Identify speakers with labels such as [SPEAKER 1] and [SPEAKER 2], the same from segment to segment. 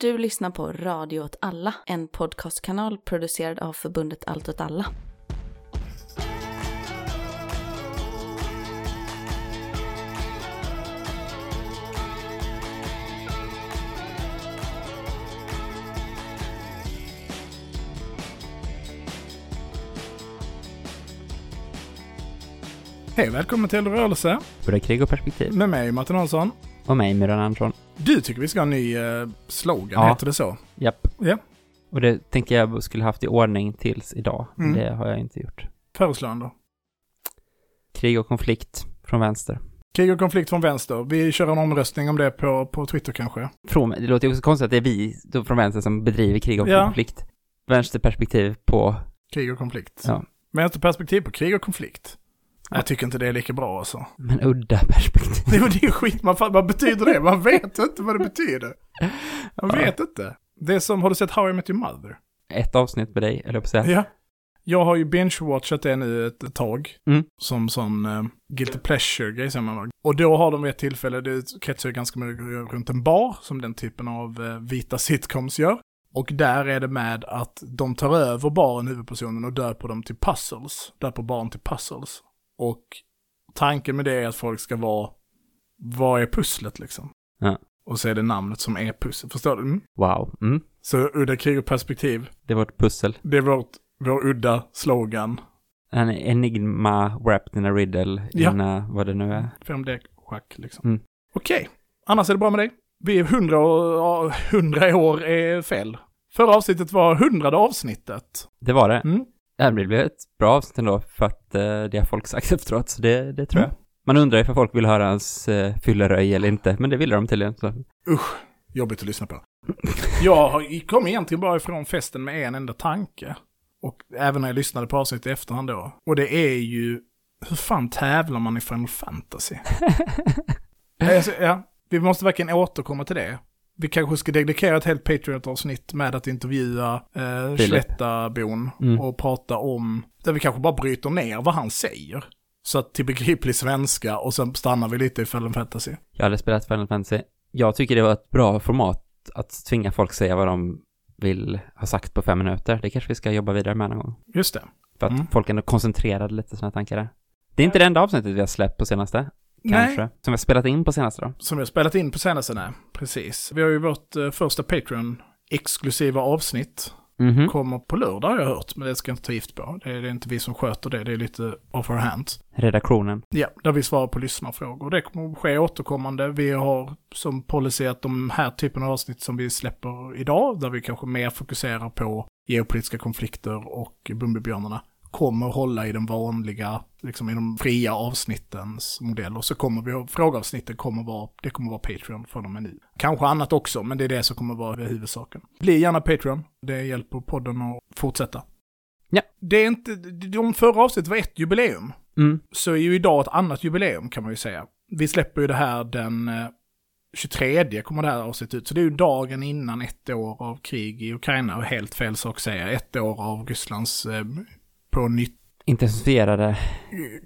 [SPEAKER 1] Du lyssnar på Radio åt alla, en podcastkanal producerad av förbundet Allt åt alla.
[SPEAKER 2] Hej, välkommen till Rörelse
[SPEAKER 3] Både krig och perspektiv.
[SPEAKER 2] med mig Martin Hansson.
[SPEAKER 3] Och mig, Myran Andersson.
[SPEAKER 2] Du tycker vi ska ha en ny eh, slogan,
[SPEAKER 3] Ja.
[SPEAKER 2] heter det så?
[SPEAKER 3] Japp.
[SPEAKER 2] Ja.
[SPEAKER 3] Och det tänker jag skulle haft i ordning tills idag.
[SPEAKER 2] Mm.
[SPEAKER 3] det har jag inte gjort.
[SPEAKER 2] Föreslå en då.
[SPEAKER 3] Krig och konflikt från vänster.
[SPEAKER 2] Krig och konflikt från vänster. Vi kör en omröstning om det på, på Twitter kanske.
[SPEAKER 3] Från, det låter ju också konstigt att det är vi då från vänster som bedriver krig och
[SPEAKER 2] Ja.
[SPEAKER 3] konflikt. Vänsterperspektiv på...
[SPEAKER 2] Krig och konflikt.
[SPEAKER 3] Ja.
[SPEAKER 2] Vänsterperspektiv på krig och konflikt. Jag tycker inte det är lika bra alltså.
[SPEAKER 3] Men udda perspektiv.
[SPEAKER 2] Det är ju skit, man, vad betyder det? Man vet inte vad det betyder. Man
[SPEAKER 3] Ja.
[SPEAKER 2] vet inte. Det är som, har du sett How I Met Your Mother?
[SPEAKER 3] Ett avsnitt med dig, eller på säga.
[SPEAKER 2] Ja. Jag har ju binge-watchat det nu ett, tag.
[SPEAKER 3] Mm.
[SPEAKER 2] Som sån uh, guilty pleasure-grej säger man. Och då har de vid ett tillfälle, det kretsar ju ganska mycket runt en bar, som den typen av eh, vita sitcoms gör. Och där är det med att de tar över baren, huvudpersonen, och döper dem till puzzles. Döper barn till puzzles. Och tanken med det är att folk ska vara, vad är pusslet liksom?
[SPEAKER 3] Ja.
[SPEAKER 2] Och så är det namnet som är pussel. Förstår du? Mm.
[SPEAKER 3] Wow. Mm.
[SPEAKER 2] Så udda krig och perspektiv,
[SPEAKER 3] Det var ett pussel.
[SPEAKER 2] det är vårt, vår udda slogan.
[SPEAKER 3] En enigma wrapped in a riddle.
[SPEAKER 2] Ja.
[SPEAKER 3] In vad det nu är.
[SPEAKER 2] 5D-schack liksom.
[SPEAKER 3] Mm.
[SPEAKER 2] Okej, annars är det bra med dig? Vi är hundra år, hundra år är fel. Förra avsnittet var hundrade avsnittet.
[SPEAKER 3] Det var det.
[SPEAKER 2] Mm.
[SPEAKER 3] Det blev ett bra avsnitt ändå för att eh, det har folk sagt efteråt, så det, det tror
[SPEAKER 2] Mm.
[SPEAKER 3] jag. Man undrar ifall folk vill höra hans eh, fylleröj eller inte, men det ville de tydligen. Så.
[SPEAKER 2] Jobbigt att lyssna på. Jag kom egentligen bara ifrån festen med en enda tanke. Och även när jag lyssnade på avsnittet i efterhand då. Och det är ju, hur fan tävlar man i Final Fantasy? alltså, ja, vi måste verkligen återkomma till det. Vi kanske ska dedikera ett helt Patriot-avsnitt med att intervjua eh,
[SPEAKER 3] Mm.
[SPEAKER 2] och prata om, där vi kanske bara bryter ner vad han säger. Så att till begriplig svenska och sen stannar vi lite i Final Fantasy.
[SPEAKER 3] Jag hade spelat Final Fantasy. Jag tycker det var ett bra format att tvinga folk säga vad de vill ha sagt på fem minuter. Det kanske vi ska jobba vidare med någon gång.
[SPEAKER 2] Just det.
[SPEAKER 3] För att
[SPEAKER 2] Mm.
[SPEAKER 3] folk ändå koncentrerade lite sina tankar där. Det är inte det enda avsnittet vi har släppt på senaste, kanske.
[SPEAKER 2] Nej,
[SPEAKER 3] Som vi har spelat in på senaste då.
[SPEAKER 2] som vi har spelat in på senaste, nej. Precis. Vi har ju vårt eh, första Patreon-exklusiva avsnitt.
[SPEAKER 3] Mhm.
[SPEAKER 2] Kommer på lördag har jag hört, men det ska jag inte ta gift på. Det är, det är inte vi som sköter det, det är lite off our hands.
[SPEAKER 3] Redaktionen.
[SPEAKER 2] Ja, där vi svarar på lyssnarfrågor. Det kommer att ske återkommande. Vi har som policy att de här typen av avsnitt som vi släpper idag, där vi kanske mer fokuserar på geopolitiska konflikter och Bumbibjörnarna, kommer hålla i den vanliga, liksom i de fria avsnittens modell. Och så kommer vi, frågeavsnitten kommer vara, det kommer vara Patreon från och med nu. Kanske annat också, men det är det som kommer vara huvudsaken. Bli gärna Patreon, det hjälper podden att fortsätta.
[SPEAKER 3] Ja.
[SPEAKER 2] Det är inte, de förra avsnittet var ett jubileum
[SPEAKER 3] Mm.
[SPEAKER 2] så är ju idag ett annat jubileum kan man ju säga. Vi släpper ju det här den eh, 23 kommer det här avsnittet ut. Så det är ju dagen innan ett år av krig i Ukraina. Och helt fel sak att säga. Ett år av Rysslands eh, på nytt
[SPEAKER 3] Intensifierade.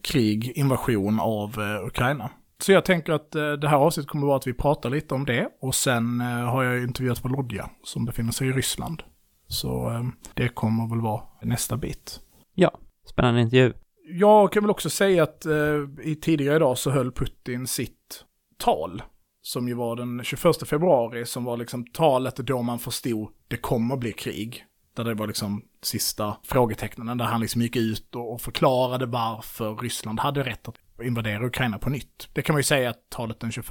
[SPEAKER 2] krig, invasion av eh, Ukraina. Så jag tänker att eh, det här avsnittet kommer vara att vi pratar lite om det. Och sen eh, har jag intervjuat Volodja som befinner sig i Ryssland. Så det kommer väl vara nästa bit.
[SPEAKER 3] Spännande intervju.
[SPEAKER 2] Jag kan väl också säga att i tidigare idag så höll Putin sitt tal. Som ju var den 21 februari, som var liksom talet då man förstod det kommer bli krig. Där det var liksom sista frågetecknen, där han liksom gick ut och, förklarade varför Ryssland hade rätt att invadera Ukraina på nytt. Det kan man ju säga att talet den 21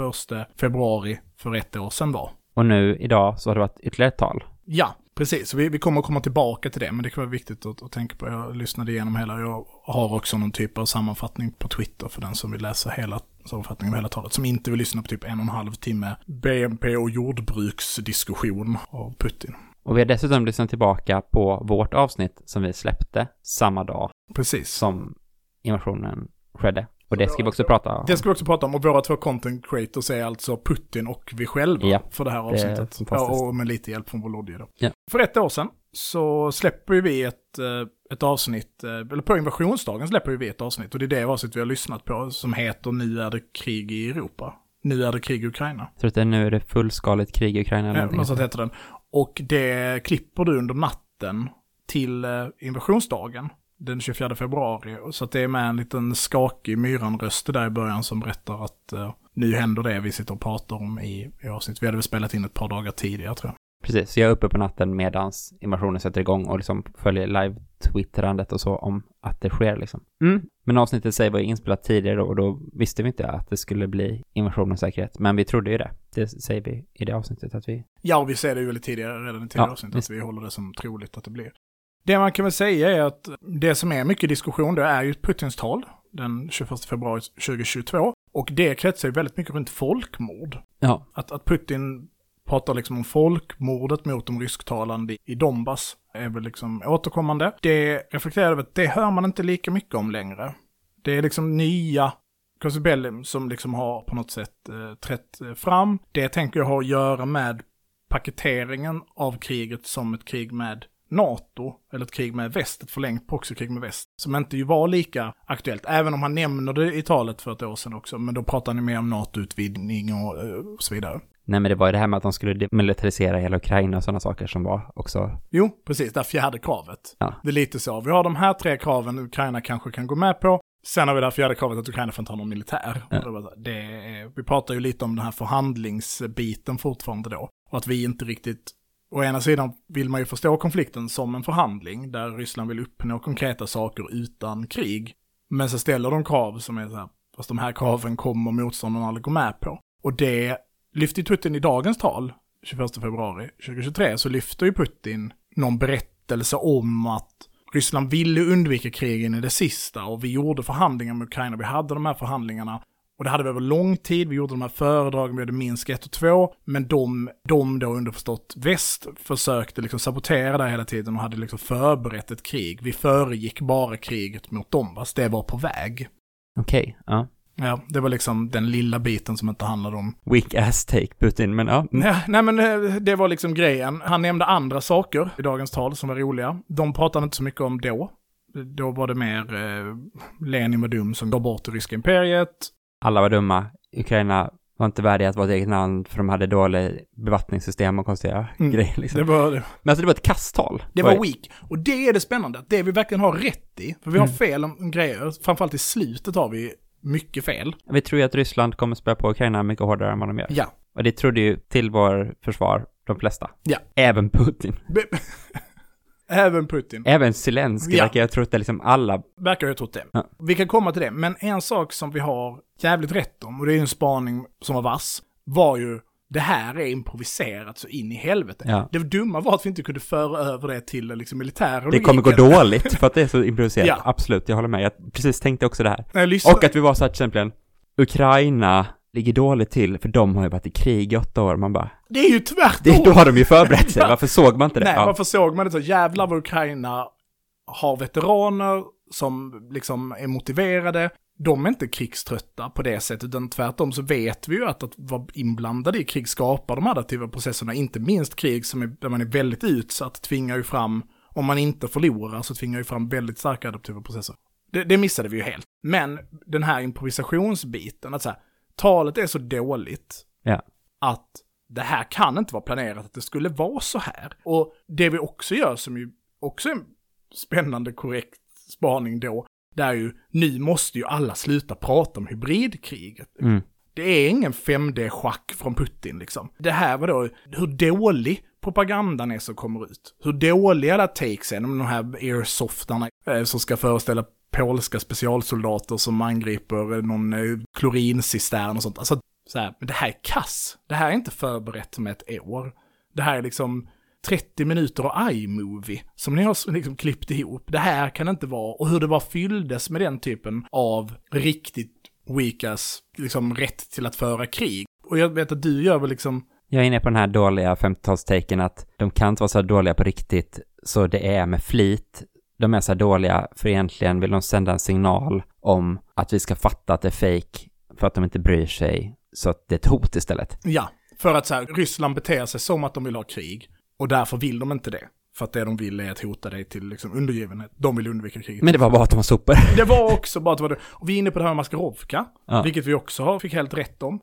[SPEAKER 2] februari för ett år sedan var.
[SPEAKER 3] Och nu idag så har det varit ytterligare ett tal.
[SPEAKER 2] Ja, precis. Så vi, vi kommer komma tillbaka till det, men det kan vara viktigt att, att tänka på. Jag lyssnade igenom hela, jag har också någon typ av sammanfattning på Twitter för den som vill läsa hela sammanfattningen av hela talet. Som inte vill lyssna på typ en och en halv timme BNP och jordbruksdiskussion av Putin.
[SPEAKER 3] Och vi har dessutom lyssnat tillbaka på vårt avsnitt som vi släppte samma dag
[SPEAKER 2] Precis.
[SPEAKER 3] som invasionen skedde. Och det ska vi också prata om.
[SPEAKER 2] Det ska vi också prata om, och våra två content creators är alltså Putin och vi själva
[SPEAKER 3] Ja,
[SPEAKER 2] för det här
[SPEAKER 3] är
[SPEAKER 2] avsnittet.
[SPEAKER 3] fantastiskt.
[SPEAKER 2] Ja, och med lite hjälp från Volodja då.
[SPEAKER 3] Ja.
[SPEAKER 2] För ett år sedan så släpper vi ett, eh, ett avsnitt, eh, eller på invasionsdagen släpper vi ett avsnitt och det är det avsnitt vi har lyssnat på som heter Nu är det krig i Europa. Nu är det krig i Ukraina.
[SPEAKER 3] Jag tror att det nu är det fullskaligt krig i Ukraina eller
[SPEAKER 2] Ja, något sånt heter den. Och det klipper du under natten till eh, invasionsdagen, den 24 februari. Så att det är med en liten skakig myranröst där i början som berättar att eh, nu händer det vi sitter och pratar om i, i avsnitt. Vi hade väl spelat in ett par dagar tidigare tror jag.
[SPEAKER 3] Precis, så jag är uppe på natten medans invasionen sätter igång och liksom följer live-twittrandet och så om att det sker liksom. Mm. Men avsnittet säger var ju inspelat tidigare och då visste vi inte att det skulle bli invasion och säkerhet. Men vi trodde ju det. Det säger vi i det avsnittet att vi...
[SPEAKER 2] Ja, och vi ser det ju väldigt tidigare, redan i tidigare
[SPEAKER 3] Ja,
[SPEAKER 2] avsnitt, att vi håller det som troligt att det blir. Det man kan väl säga är att det som är mycket diskussion, det är ju Putins tal den 21 februari 2022. Och det kretsar ju väldigt mycket runt folkmord.
[SPEAKER 3] Ja,
[SPEAKER 2] Att, att Putin pratar liksom om folkmordet mot de rysktalande i Donbass är väl liksom återkommande. Det reflekterar över att det hör man inte lika mycket om längre. Det är liksom nya Kosibelli som liksom har på något sätt eh, trätt eh, fram. Det tänker jag har att göra med paketeringen av kriget som ett krig med NATO, eller ett krig med väst, ett förlängt proxykrig med väst, som inte ju var lika aktuellt, även om han nämner det i talet för ett år sedan också, men då pratar ni mer om NATO-utvidgning och, eh, och så vidare
[SPEAKER 3] nej men det var ju det här med att de skulle demilitarisera hela Ukraina och sådana saker som var också...
[SPEAKER 2] Jo, precis, det här fjärde kravet.
[SPEAKER 3] Ja.
[SPEAKER 2] Det är lite så, vi har de här tre kraven Ukraina kanske kan gå med på, sen har vi det här fjärde kravet att Ukraina får inte ha någon militär.
[SPEAKER 3] Ja.
[SPEAKER 2] Det vi pratar ju lite om den här förhandlingsbiten fortfarande då, och att vi inte riktigt Å ena sidan vill man ju förstå konflikten som en förhandling där Ryssland vill uppnå konkreta saker utan krig. Men så ställer de krav som är så här, fast de här kraven kommer motståndarna aldrig gå med på. Och det lyfter ju Putin i dagens tal, 21 februari 2023, så lyfter ju Putin någon berättelse om att Ryssland ville undvika krigen i det sista och vi gjorde förhandlingar med Ukraina, vi hade de här förhandlingarna och det hade vi över lång tid, vi gjorde de här föredragen, vi hade Minsk 1 och 2, men de, de då underförstått väst försökte liksom sabotera det hela tiden och hade liksom förberett ett krig. Vi föregick bara kriget mot Donbass, det var på väg.
[SPEAKER 3] Okej, ja.
[SPEAKER 2] Ja, det var liksom den lilla biten som inte handlade om...
[SPEAKER 3] Weak ass take Putin, men ja.
[SPEAKER 2] Nej, nej men eh, det var liksom grejen. Han nämnde andra saker i dagens tal som var roliga. De pratade inte så mycket om då. Då var det mer eh, Lenin var dum som går bort det ryska imperiet.
[SPEAKER 3] Alla var dumma. Ukraina var inte värdiga att vara ett eget land för de hade dålig bevattningssystem och konstiga
[SPEAKER 2] Mm.
[SPEAKER 3] grejer liksom.
[SPEAKER 2] Det var,
[SPEAKER 3] Men alltså det var ett kasttal.
[SPEAKER 2] det var weak. Och det är det spännande, att det vi verkligen har rätt i, för vi har
[SPEAKER 3] Mm.
[SPEAKER 2] fel om om grejer, framförallt i slutet har vi mycket fel.
[SPEAKER 3] Vi tror ju att Ryssland kommer spä på Ukraina mycket hårdare än vad de gör.
[SPEAKER 2] Ja.
[SPEAKER 3] Och det trodde ju till vår försvar de flesta.
[SPEAKER 2] Ja.
[SPEAKER 3] Även Putin.
[SPEAKER 2] Be- Även Putin.
[SPEAKER 3] Även Zelenskyj
[SPEAKER 2] Ja.
[SPEAKER 3] verkar jag trott det liksom alla.
[SPEAKER 2] Verkar jag ha trott det.
[SPEAKER 3] Ja.
[SPEAKER 2] Vi kan komma till det, men en sak som vi har jävligt rätt om, och det är ju en spaning som var vass, var ju det här är improviserat så in i helvete.
[SPEAKER 3] Ja.
[SPEAKER 2] Det dumma var att vi inte kunde föra över det till liksom militära
[SPEAKER 3] Det kommer gå dåligt för att det är så improviserat.
[SPEAKER 2] Ja.
[SPEAKER 3] Absolut, jag håller med. Jag precis tänkte också det här. Och att vi var så här till exempel, Ukraina ligger dåligt till för de har ju varit i krig i åtta år. Man bara,
[SPEAKER 2] det är ju tvärtom!
[SPEAKER 3] det, då har de ju förberett sig. Varför såg man inte det?
[SPEAKER 2] Nej,
[SPEAKER 3] Ja.
[SPEAKER 2] varför såg man det så? Jävlar vad Ukraina har veteraner som liksom är motiverade. De är inte krigströtta på det sättet, utan tvärtom så vet vi ju att att vara inblandade i krig skapar de adaptiva processerna, inte minst krig som är, där man är väldigt utsatt, tvingar ju fram, om man inte förlorar så tvingar ju fram väldigt starka adaptiva processer. Det, det missade vi ju helt. Men den här improvisationsbiten, att så här, talet är så dåligt
[SPEAKER 3] Ja.
[SPEAKER 2] att det här kan inte vara planerat att det skulle vara så här. Och det vi också gör som ju också är en spännande korrekt spaning då, det är ju nu måste ju alla sluta prata om hybridkriget.
[SPEAKER 3] Mm.
[SPEAKER 2] Det är ingen 5D-schack från Putin liksom. Det här var då hur dålig propagandan är som kommer ut. Hur dåliga alla takes är, de här airsoftarna eh, som ska föreställa polska specialsoldater som angriper någon eh, klorincistern och sånt. Alltså, så här, men det här är kass. Det här är inte förberett med ett år. Det här är liksom 30 minuter av iMovie som ni har liksom klippt ihop. Det här kan inte vara, och hur det bara fylldes med den typen av riktigt weakas, liksom rätt till att föra krig. Och jag vet att du gör väl liksom,
[SPEAKER 3] Jag är inne på den här dåliga 50-talstaken att de kan inte vara så här dåliga på riktigt, så det är med flit. De är så här dåliga, för egentligen vill de sända en signal om att vi ska fatta att det är fake för att de inte bryr sig, så att det är ett hot istället.
[SPEAKER 2] ja, för att så här, Ryssland beter sig som att de vill ha krig. Och därför vill de inte det. För att det de vill är att hota dig till liksom undergivenhet. De vill undvika kriget.
[SPEAKER 3] Men det var bara att de var sopor.
[SPEAKER 2] Det var också bara att det var det. Och vi är inne på det här med Maskarovka,
[SPEAKER 3] Ja.
[SPEAKER 2] vilket vi också fick helt rätt om.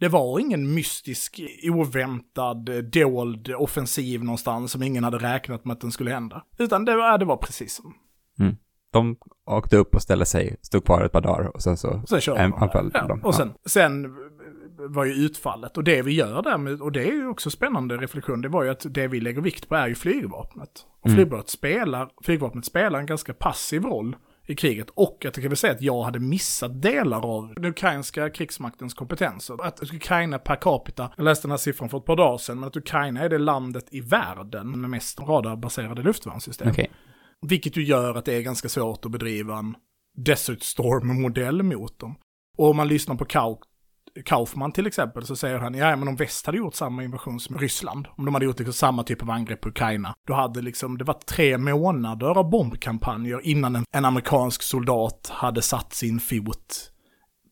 [SPEAKER 2] Det var ingen mystisk, oväntad, dold offensiv någonstans som ingen hade räknat med att den skulle hända. Utan det var, det var precis som...
[SPEAKER 3] Mm. De åkte upp och ställde sig, stod kvar ett par dagar och sen så...
[SPEAKER 2] Sen körde
[SPEAKER 3] en-
[SPEAKER 2] de.
[SPEAKER 3] anfall
[SPEAKER 2] Ja,
[SPEAKER 3] dem.
[SPEAKER 2] och sen, sen var ju utfallet. Och det vi gör där, och det är ju också spännande reflektion, det var ju att det vi lägger vikt på är ju flygvapnet. Och
[SPEAKER 3] Mm.
[SPEAKER 2] flygvapnet, spelar, flygvapnet spelar en ganska passiv roll i kriget. Och jag kan väl säga att jag hade missat delar av den ukrainska krigsmaktens kompetenser. Att Ukraina per capita, jag läste den här siffran för ett par dagar sedan, men att Ukraina är det landet i världen med mest radarbaserade luftvärnssystem.
[SPEAKER 3] Okej.
[SPEAKER 2] Vilket ju gör att det är ganska svårt att bedriva en Desert Storm-modell mot dem. Och om man lyssnar på Kau Kaufman till exempel så säger han, ja men om väst hade gjort samma invasion som Ryssland, om de hade gjort liksom samma typ av angrepp på Ukraina, då hade liksom, det var tre månader av bombkampanjer innan en, en amerikansk soldat hade satt sin fot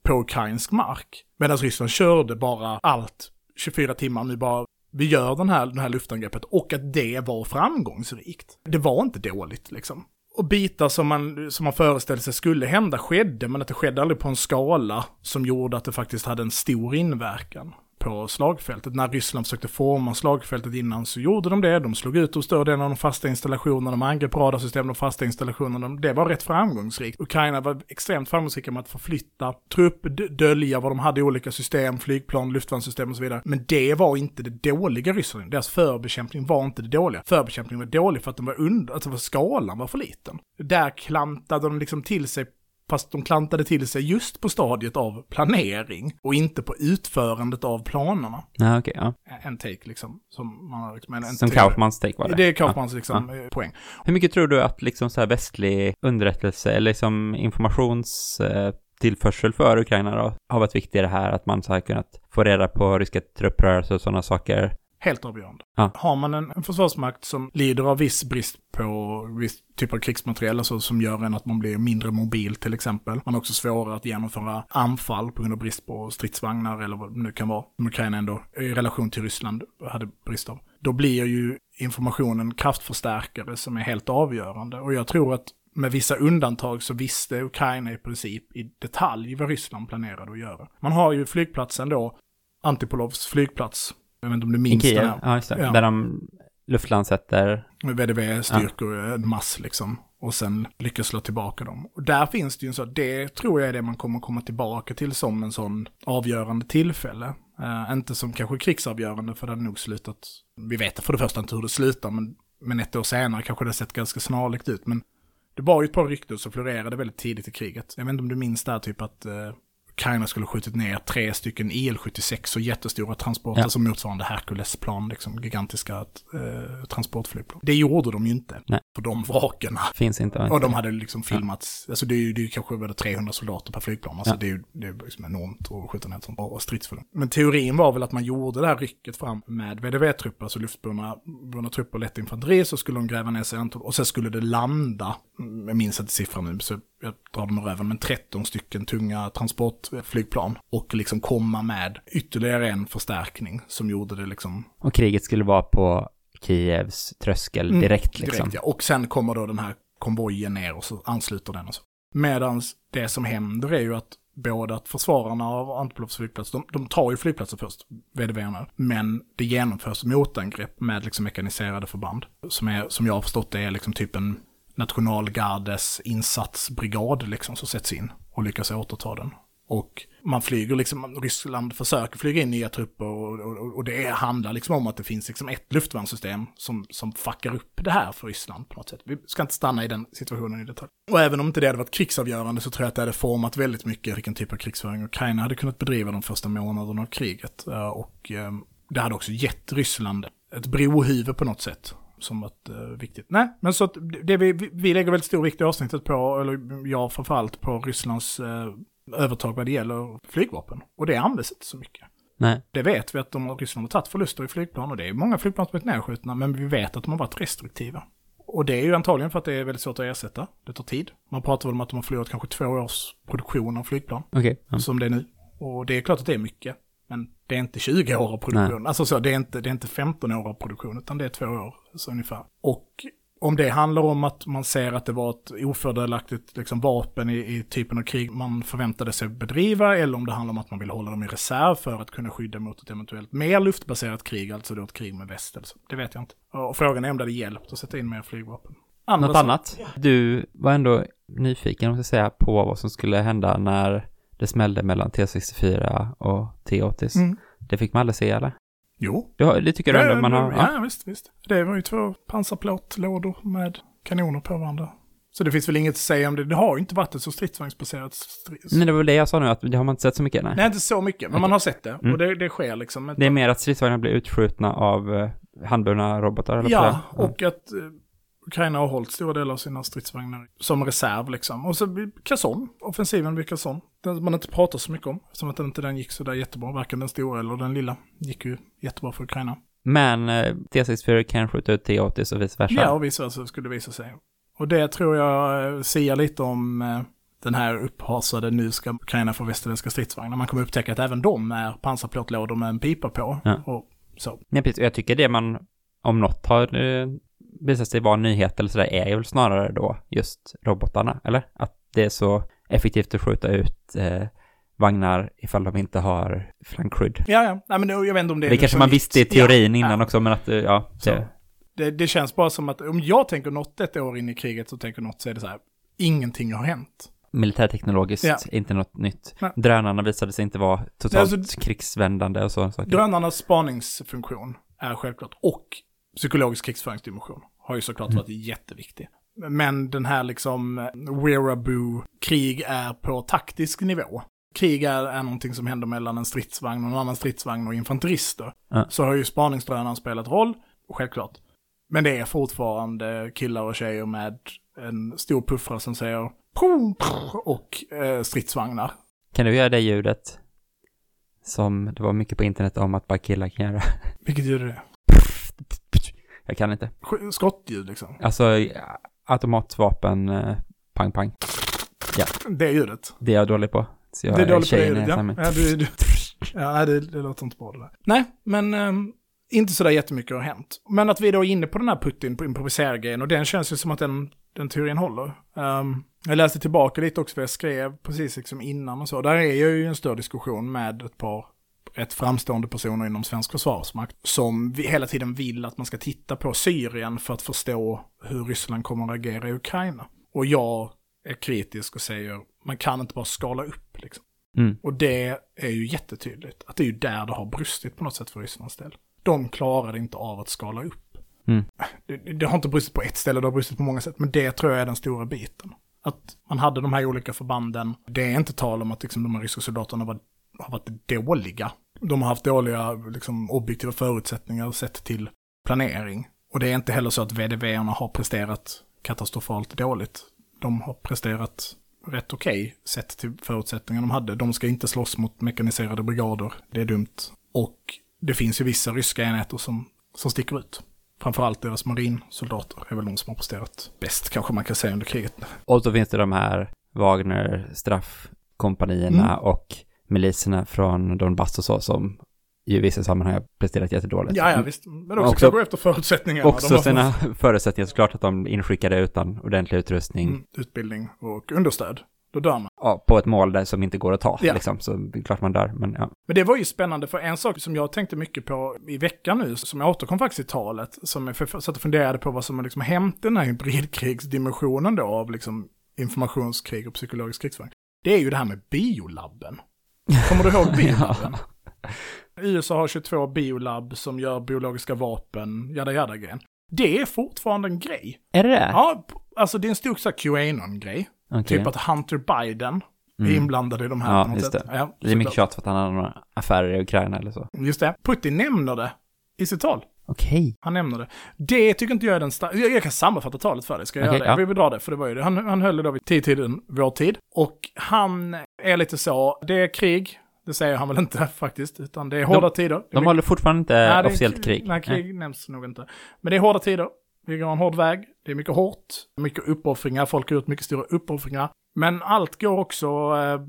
[SPEAKER 2] på ukrainsk mark. Medan Ryssland körde bara allt 24 timmar nu bara vi gör den här, det här luftangreppet och att det var framgångsrikt. Det var inte dåligt liksom. Och bitar som man, som man föreställde sig skulle hända skedde, men att det skedde aldrig på en skala som gjorde att det faktiskt hade en stor inverkan på slagfältet. När Ryssland försökte forma slagfältet innan så gjorde de det. De slog ut de större delen av de fasta installationerna, de angrep radarsystem, de fasta installationerna. Det var rätt framgångsrikt. Ukraina var extremt framgångsrika med att förflytta trupp, dölja vad de hade i olika system, flygplan, luftvärnssystem och så vidare. Men det var inte det dåliga Ryssland. Deras förbekämpning var inte det dåliga. Förbekämpningen var dålig för att den var under, alltså för skalan var för liten. Där klantade de liksom till sig Fast de klantade till sig just på stadiet av planering och inte på utförandet av planerna.
[SPEAKER 3] Ja, okej, ja.
[SPEAKER 2] En take liksom. Som, man har liksom en,
[SPEAKER 3] Som. Kaufmans take var det.
[SPEAKER 2] Det är Kaufmans
[SPEAKER 3] Ja.
[SPEAKER 2] liksom, eh, poäng.
[SPEAKER 3] Hur mycket tror du att liksom så här västlig underrättelse eller liksom informations eh, tillförsel för Ukraina då har varit viktig i det här att man så här kunnat få reda på ryska trupprörelser och sådana saker?
[SPEAKER 2] Helt avgörande.
[SPEAKER 3] Ja.
[SPEAKER 2] Har man en, en försvarsmakt som lider av viss brist på viss typ av krigsmateriel, alltså som gör en att man blir mindre mobil till exempel. Man har också svårare att genomföra anfall på grund av brist på stridsvagnar eller vad det nu kan vara. Som Ukraina ändå i relation till Ryssland hade brist av. Då blir ju informationen kraftförstärkare som är helt avgörande. Och jag tror att med vissa undantag så visste Ukraina i princip i detalj vad Ryssland planerade att göra. Man har ju flygplatsen då, Antipolovs flygplats. Jag vet inte om du minns den
[SPEAKER 3] Kiev?
[SPEAKER 2] här.
[SPEAKER 3] Ja, just det.
[SPEAKER 2] Ja.
[SPEAKER 3] Där de luftlandsätter.
[SPEAKER 2] Med VDV-styrkor, en mass liksom. Och sen lyckas slå tillbaka dem. Och där finns det ju en så, det tror jag är det man kommer komma tillbaka till som en sån avgörande tillfälle. Eh, inte som kanske krigsavgörande, för det hade nog slutat, vi vet för det första inte hur det slutar, men, men ett år senare kanske det sett ganska snarlikt ut. Men det var ju ett par rykten som florerade väldigt tidigt i kriget. Jag vet inte om du minns där typ att eh, Ukraina skulle skjutit ner tre stycken IL-76 och jättestora transporter
[SPEAKER 3] Ja.
[SPEAKER 2] som motsvarande Herculesplan, liksom gigantiska eh, transportflygplan. Det gjorde de ju inte.
[SPEAKER 3] Nej.
[SPEAKER 2] För de vraken.
[SPEAKER 3] Finns inte.
[SPEAKER 2] Och de hade liksom filmats, alltså det är ju, det är ju kanske över 300 soldater per flygplan, alltså
[SPEAKER 3] Ja.
[SPEAKER 2] det är ju det är liksom enormt att skjuta ner ett sånt och stridsfordon. Men teorin var väl att man gjorde det här rycket fram med VDV-trupper, alltså luftburna burna trupper och lätt infanteri, så skulle de gräva ner sig och sen skulle det landa, mm, jag minns inte siffran nu, så jag drar dem röven, men 13 stycken tunga transportflygplan och liksom komma med ytterligare en förstärkning som gjorde det liksom
[SPEAKER 3] Och kriget skulle vara på Kievs tröskel
[SPEAKER 2] Mm,
[SPEAKER 3] direkt liksom.
[SPEAKER 2] Direkt, ja. Och sen kommer då den här konvojen ner och så ansluter den och så. Medans det som händer är ju att både att försvararna av Antipolovs flygplats, de, de tar ju flygplatsen först, VDVarna, men det genomförs motangrepp med liksom mekaniserade förband. Som, är, som jag har förstått det är liksom typ en nationalgardes insatsbrigad liksom som sätts in och lyckas återta den. Och man flyger liksom, Ryssland försöker flyga in nya trupper och, och, och det handlar liksom om att det finns liksom ett luftvärnssystem som, som fuckar upp det här för Ryssland på något sätt. Vi ska inte stanna i den situationen i detalj. Och även om inte det hade varit krigsavgörande så tror jag att det hade format väldigt mycket vilken typ av krigsföring Ukraina hade kunnat bedriva de första månaderna av kriget. Eh, och ehm, det hade också gett Ryssland ett brohuvud på något sätt som ett uh, viktigt. Nej, men så att det vi, vi- lägger väldigt stor vikt i avsnittet på, eller jag framförallt på Rysslands eh, övertag vad det gäller flygvapen. Och det används inte så mycket.
[SPEAKER 3] Nej.
[SPEAKER 2] Det vet vi att de, Ryssland har tagit förluster i flygplan och det är många flygplan som är nedskjutna, men vi vet att de har varit restriktiva. Och det är ju antagligen för att det är väldigt svårt att ersätta. Det tar tid. Man pratar väl om att de har förlorat kanske två års produktion av flygplan,
[SPEAKER 3] Okej. Ja.
[SPEAKER 2] som det är nu. Och det är klart att det är mycket. Det är inte 20 år av produktion. Alltså så, det är inte, det är inte 15 år av produktion, utan det är två år så ungefär. Och Om det handlar om att man ser att det var ett ofördelaktigt liksom, vapen i, i typen av krig man förväntade sig bedriva, eller om det handlar om att man vill hålla dem i reserv för att kunna skydda mot ett eventuellt mer luftbaserat krig, alltså då ett krig med väst. Alltså. Det vet jag inte. Och frågan är om det hade hjälpt att sätta in mer flygvapen.
[SPEAKER 3] Något
[SPEAKER 2] Andra-
[SPEAKER 3] annat? Du var ändå nyfiken, om jag säga, på vad som skulle hända när det smällde mellan T64 och T80.
[SPEAKER 2] Mm.
[SPEAKER 3] Det fick man aldrig se, eller?
[SPEAKER 2] Jo.
[SPEAKER 3] Har- det tycker du ändå man har?
[SPEAKER 2] ja,
[SPEAKER 3] Ja.
[SPEAKER 2] visst, visst. Det var ju två pansarplåtlådor med kanoner på varandra. Så det finns väl inget att säga om det. Det har ju inte varit ett så stridsvagnsbaserat strid.
[SPEAKER 3] Men det var väl det jag sa nu, att det har man inte sett så mycket, nej.
[SPEAKER 2] Nej, inte så mycket, men man har sett det.
[SPEAKER 3] Mm.
[SPEAKER 2] Och det, det sker liksom.
[SPEAKER 3] Det är mer att stridsvagnar blir utskjutna av eh, handburna robotar, eller
[SPEAKER 2] Ja,
[SPEAKER 3] det?
[SPEAKER 2] och att eh, Ukraina har hållit stora delar av sina stridsvagnar som reserv liksom. Och så Kherson, offensiven vid Kherson, den man inte pratar så mycket om. Som att inte den gick så där jättebra, varken den stora eller den lilla. Gick ju jättebra för Ukraina.
[SPEAKER 3] Men eh, T64 kan skjuta ut T80 och vice versa.
[SPEAKER 2] Ja, och vice versa skulle det visa sig. Och det tror jag eh, säger lite om eh, den här upphasade nu ska Ukraina få västerländska stridsvagnar. Man kommer upptäcka att även de är pansarplåtlådor med en pipa på.
[SPEAKER 3] Ja.
[SPEAKER 2] Och så.
[SPEAKER 3] Nej, precis. Jag tycker det man, om något har visat sig vara en nyhet eller sådär, är väl snarare då just robotarna, eller? Att det är så effektivt att skjuta ut eh, vagnar ifall de inte har flankskydd.
[SPEAKER 2] Ja, ja. Nej, men det, jag vet inte om det
[SPEAKER 3] Det,
[SPEAKER 2] är
[SPEAKER 3] kanske
[SPEAKER 2] så
[SPEAKER 3] man
[SPEAKER 2] nytt.
[SPEAKER 3] visste i teorin
[SPEAKER 2] Ja,
[SPEAKER 3] innan
[SPEAKER 2] ja.
[SPEAKER 3] också, men att, eh, ja,
[SPEAKER 2] Så.
[SPEAKER 3] det,
[SPEAKER 2] Det, det känns bara som att om jag tänker något ett år in i kriget så tänker något så är det så här, ingenting har hänt.
[SPEAKER 3] militärteknologiskt,
[SPEAKER 2] Ja.
[SPEAKER 3] inte något nytt.
[SPEAKER 2] Nej.
[SPEAKER 3] Drönarna visade sig inte vara totalt
[SPEAKER 2] Nej, alltså-
[SPEAKER 3] krigsvändande och sådana saker.
[SPEAKER 2] Drönarnas spaningsfunktion är självklart, och psykologisk krigsföringsdimension har ju såklart varit jätteviktig. Men den här liksom wearaboo-krig är på taktisk nivå. Krig är, är någonting som händer mellan en stridsvagn och en annan stridsvagn och infanterister.
[SPEAKER 3] Ja.
[SPEAKER 2] Så har ju spaningsdrönaren spelat roll, självklart. Men det är fortfarande killar och tjejer med en stor puffra som säger pum, pum, och eh, stridsvagnar.
[SPEAKER 3] Kan du göra det ljudet? Som det var mycket på internet om att bara killar kan göra.
[SPEAKER 2] Vilket ljud är det?
[SPEAKER 3] Jag kan inte.
[SPEAKER 2] Sk- Skottljud liksom.
[SPEAKER 3] Alltså, ja, automatvapen, eh, pang pang.
[SPEAKER 2] Det ljudet.
[SPEAKER 3] Det är jag dålig på. Så jag
[SPEAKER 2] det är dåligt på det ljudet, ja. ja, du, du, ja det, det låter inte bra det där. Nej, men um, inte sådär jättemycket har hänt. Men att vi då är inne på den här Putin på improviserargrejen och den känns ju som att den, den teorin håller. Ehm, jag läste tillbaka lite också för jag skrev precis liksom innan och så. Där är ju en större diskussion med ett par rätt framstående personer inom svensk försvarsmakt som hela tiden vill att man ska titta på Syrien för att förstå hur Ryssland kommer att agera i Ukraina. Och jag är kritisk och säger man kan inte bara skala upp liksom.
[SPEAKER 3] Mm.
[SPEAKER 2] Och det är ju jättetydligt att det är ju där det har brustit på något sätt för Rysslands del. De klarade inte av att skala upp.
[SPEAKER 3] Mm.
[SPEAKER 2] Det, det har inte brustit på ett ställe, det har brustit på många sätt, men det tror jag är den stora biten. Att man hade de här olika förbanden, det är inte tal om att liksom, de här ryska soldaterna var, har varit dåliga. De har haft dåliga liksom, objektiva förutsättningar sett till planering. Och det är inte heller så att VDV-erna har presterat katastrofalt dåligt. De har presterat rätt okej sett till förutsättningarna de hade. De ska inte slåss mot mekaniserade brigader, det är dumt. Och det finns ju vissa ryska enheter som, som sticker ut. Framförallt deras marinsoldater är väl de som har presterat bäst, kanske man kan säga, under kriget.
[SPEAKER 3] Och så finns det de här Wagner straffkompanierna
[SPEAKER 2] Mm.
[SPEAKER 3] och miliserna från Donbass och så som i vissa sammanhang har presterat jättedåligt.
[SPEAKER 2] Ja, ja, visst. Men också,
[SPEAKER 3] Också-
[SPEAKER 2] gå efter förutsättningarna.
[SPEAKER 3] Också
[SPEAKER 2] De
[SPEAKER 3] sina förutsättningar såklart att de inskickade utan ordentlig utrustning
[SPEAKER 2] mm, utbildning och understöd. Då dör man.
[SPEAKER 3] ja, på ett mål där som inte går att ta.
[SPEAKER 2] Ja.
[SPEAKER 3] Liksom, så det är klart man dör. Men ja.
[SPEAKER 2] Men det var ju spännande, för en sak som jag tänkte mycket på i veckan nu, som jag återkom faktiskt i talet, som jag för- satt och funderade på vad som har liksom hänt den här hybridkrigsdimensionen då av liksom informationskrig och psykologisk krigsföring. Det är ju det här med biolabben. Kommer du ihåg biolabben? USA har 22 biolab som gör biologiska vapen, jada jada grejen. Det är fortfarande en grej.
[SPEAKER 3] Är det det?
[SPEAKER 2] Ja, alltså det är en stor QAnon-grej.
[SPEAKER 3] Okej.
[SPEAKER 2] Typ att Hunter Biden är
[SPEAKER 3] Mm.
[SPEAKER 2] inblandad i de här
[SPEAKER 3] Ja,
[SPEAKER 2] på något
[SPEAKER 3] just
[SPEAKER 2] sätt.
[SPEAKER 3] det.
[SPEAKER 2] Ja,
[SPEAKER 3] Det är mycket tjat för att han har några affärer i Ukraina eller så.
[SPEAKER 2] Just det. Putin nämner det i sitt tal.
[SPEAKER 3] Okej.
[SPEAKER 2] Han nämner det. Det tycker inte jag är den sta- jag, jag kan sammanfatta talet för dig, ska jag
[SPEAKER 3] Okej,
[SPEAKER 2] göra det?
[SPEAKER 3] ja.
[SPEAKER 2] Vi vill dra det, för det var ju det. Han, han höll det då vid tidtiden, vår tid. Och han är lite så, det är krig, det säger han väl inte faktiskt, utan det är hårda tider. Det är
[SPEAKER 3] De håller fortfarande inte
[SPEAKER 2] Nej, är
[SPEAKER 3] officiellt krig.
[SPEAKER 2] Nej, krig nämns nog inte. Men det är hårda tider. Vi går en hård väg. Det är mycket hårt. Mycket uppoffringar. Folk har gjort mycket stora uppoffringar. Men allt går också eh,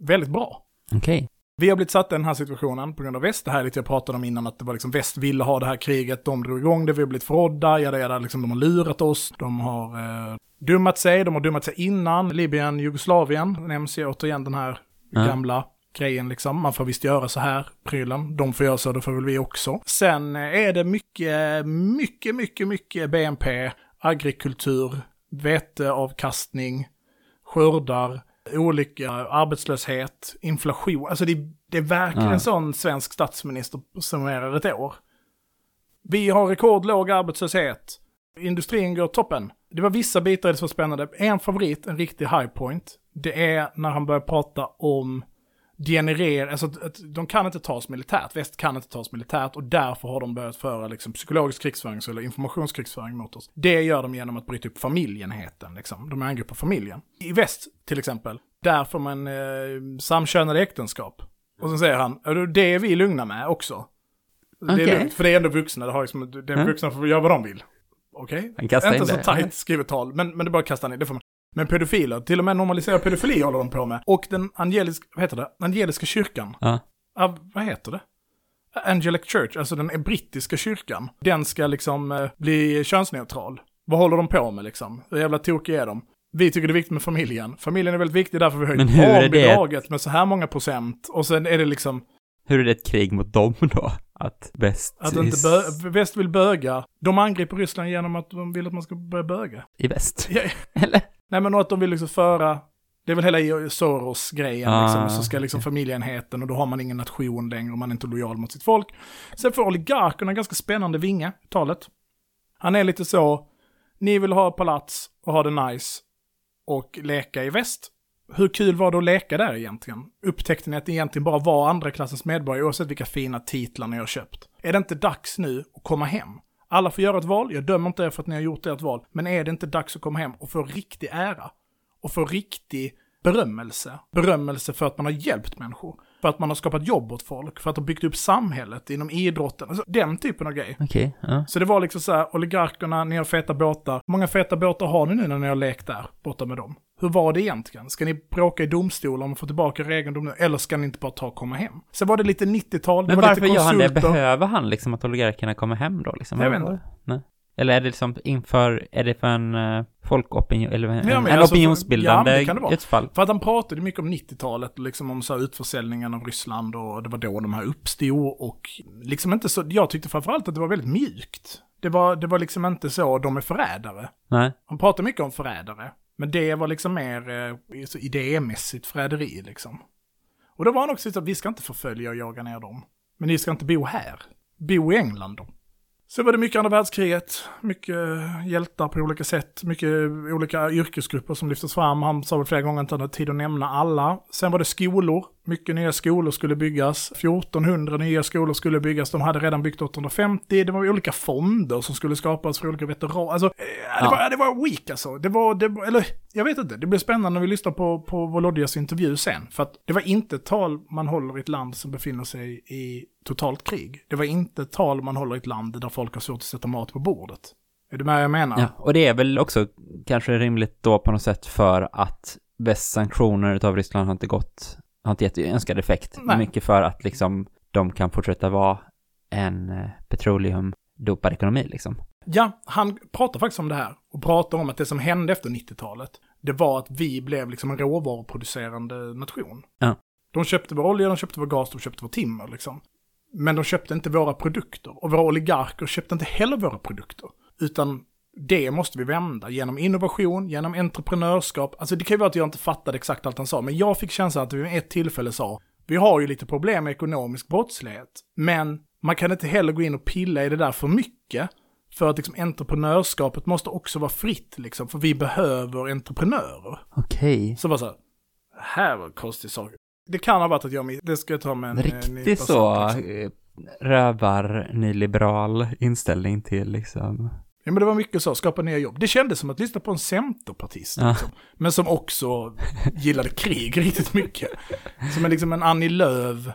[SPEAKER 2] väldigt bra.
[SPEAKER 3] Okej.
[SPEAKER 2] Vi har blivit satta i den här situationen på grund av väst. Det här är lite jag pratade om innan, att det var liksom väst ville ha det här kriget, de drog igång det, vi har blivit förrådda, jada, jada, liksom, de har lurat oss, de har eh, dummat sig, de har dummat sig innan, Libyen, Jugoslavien, nämns ju återigen den här
[SPEAKER 3] Ja.
[SPEAKER 2] gamla grejen liksom. Man får visst göra så här, prylen. De får göra så, då får väl vi också. Sen eh, är det mycket, mycket, mycket, mycket BNP, agrikultur, veteavkastning, skördar, olika arbetslöshet, inflation. Alltså det, det är verkligen
[SPEAKER 3] Ja.
[SPEAKER 2] en sån svensk statsminister summerar ett år. Vi har rekordlåg arbetslöshet. Industrin går toppen. Det var vissa bitar i det som var spännande. En favorit, en riktig high point, det är när han börjar prata om generera, alltså att, att de kan inte tas militärt, väst kan inte tas militärt och därför har de börjat föra liksom psykologisk krigsföring eller informationskrigföring mot oss. Det gör de genom att bryta upp familjenheten, liksom. De angriper familjen. I väst, till exempel, där får man eh, samkönade äktenskap. Och så säger han, "Ja, det är vi lugna med också. Det är lugnt, för det är ändå vuxna, det har liksom, det är vuxna får göra vad de vill. Okej?
[SPEAKER 3] Kastar
[SPEAKER 2] Inte
[SPEAKER 3] in
[SPEAKER 2] så tajt skrivet tal, men, men det bara att kasta ner, det får man. Men pedofiler, till och med normalisera pedofili håller de på med. Och den angeliska, vad heter det? Angeliska kyrkan.
[SPEAKER 3] Ja.
[SPEAKER 2] Av, vad heter det? Angelic Church, alltså den brittiska kyrkan. Den ska liksom eh, bli könsneutral. Vad håller de på med liksom? Hur jävla tokiga är de? Vi tycker det är viktigt med familjen. Familjen är väldigt viktig, därför vi
[SPEAKER 3] det-
[SPEAKER 2] barnbidraget med så här många procent. Och sen är det liksom
[SPEAKER 3] Hur är det ett krig mot dem då? Att väst
[SPEAKER 2] att inte bö- väst vill böga. De angriper Ryssland genom att de vill att man ska börja böga.
[SPEAKER 3] i väst?
[SPEAKER 2] Ja,
[SPEAKER 3] Eller?
[SPEAKER 2] Nej men att de vill liksom föra, det är väl hela Soros-grejen
[SPEAKER 3] Ah,
[SPEAKER 2] liksom, så ska liksom familjeenheten och då har man ingen nation längre och man är inte lojal mot sitt folk. Sen får oligarkerna en ganska spännande vinge, i talet. Han är lite så, ni vill ha palats och ha det nice och leka i väst. Hur kul var det att leka där egentligen? Upptäckte ni att det egentligen bara var andra klassens medborgare oavsett vilka fina titlar ni har köpt? Är det inte dags nu att komma hem? Alla får göra ett val, jag dömer inte er för att ni har gjort ert val, men är det inte dags att komma hem och få riktig ära? Och få riktig berömmelse? Berömmelse för att man har hjälpt människor, för att man har skapat jobb åt folk, för att ha byggt upp samhället inom idrotten, alltså den typen av grej.
[SPEAKER 3] Okej, ja.
[SPEAKER 2] Så det var liksom så här, oligarkerna, ni har feta båtar. Hur många feta båtar har ni nu när ni har lekt där, borta med dem? Hur var det egentligen? Ska ni bråka i domstol om att få tillbaka er egendom nu? Eller ska ni inte bara ta och komma hem? Sen var det lite 90-tal, det
[SPEAKER 3] Men
[SPEAKER 2] var
[SPEAKER 3] varför
[SPEAKER 2] lite
[SPEAKER 3] gör han det?
[SPEAKER 2] konsulter.
[SPEAKER 3] Behöver han liksom att oligarkerna kommer hem då liksom?
[SPEAKER 2] Jag vet inte.
[SPEAKER 3] Nej. Eller är det liksom inför, är det för en uh, folkopinion, eller en,
[SPEAKER 2] Ja,
[SPEAKER 3] en
[SPEAKER 2] alltså,
[SPEAKER 3] opinionsbildande
[SPEAKER 2] ja, det kan det vara.
[SPEAKER 3] utfall?
[SPEAKER 2] För att han pratade mycket om 90-talet, liksom om så här utförsäljningen av Ryssland och det var då de här uppstod och liksom inte så, jag tyckte framförallt att det var väldigt mjukt. Det var, det var liksom inte så, de är förrädare.
[SPEAKER 3] Nej.
[SPEAKER 2] Han pratade mycket om förrädare, men det var liksom mer eh, idémässigt förräderi liksom. Och då var han också så att vi ska inte förfölja och jaga ner dem. Men ni ska inte bo här. Bo i England då. Så var det mycket andra världskriget, mycket hjältar på olika sätt, mycket olika yrkesgrupper som lyftes fram. Han sa väl flera gånger att han hade tid att nämna alla. Sen var det skolor, mycket nya skolor skulle byggas. 1400 nya skolor skulle byggas, de hade redan byggt 850. Det var olika fonder som skulle skapas för olika veteraner. Alltså, eh, det,
[SPEAKER 3] Ja.
[SPEAKER 2] var, det var weak alltså. Det var, det, eller jag vet inte, det blir spännande när vi lyssnar på, på Volodjas intervju sen. För att det var inte ett tal man håller i ett land som befinner sig i totalt krig. Det var inte ett tal man håller i ett land där folk har svårt att sätta mat på bordet. Är du med vad jag menar?
[SPEAKER 3] Ja, och det är väl också kanske rimligt då på något sätt för att västs sanktioner utav Ryssland har inte gått, har inte gett önskad effekt.
[SPEAKER 2] Nej.
[SPEAKER 3] Mycket för att liksom de kan fortsätta vara en eh, petroleumdopad ekonomi liksom.
[SPEAKER 2] Ja, han pratar faktiskt om det här och pratar om att det som hände efter 90-talet, det var att vi blev liksom en råvaruproducerande nation.
[SPEAKER 3] Ja.
[SPEAKER 2] De köpte vår olja, de köpte vår gas, de köpte vår timmer liksom. Men de köpte inte våra produkter och våra oligarker köpte inte heller våra produkter. Utan det måste vi vända genom innovation, genom entreprenörskap. Alltså det kan ju vara att jag inte fattade exakt allt han sa, men jag fick känslan att vi vid ett tillfälle sa, vi har ju lite problem med ekonomisk brottslighet, men man kan inte heller gå in och pilla i det där för mycket. För att liksom entreprenörskapet måste också vara fritt liksom, för vi behöver entreprenörer.
[SPEAKER 3] Okej.
[SPEAKER 2] Så bara så här, här var en konstig sak. Det kan ha varit att jag, det ska jag ta med en eh,
[SPEAKER 3] Riktigt så
[SPEAKER 2] liksom.
[SPEAKER 3] eh, rövar nyliberal inställning till liksom.
[SPEAKER 2] Ja men det var mycket så, skapa nya jobb. Det kändes som att lyssna på en centerpartist.
[SPEAKER 3] Ja.
[SPEAKER 2] Liksom. Men som också gillade krig riktigt mycket. Som en, liksom en Annie Lööf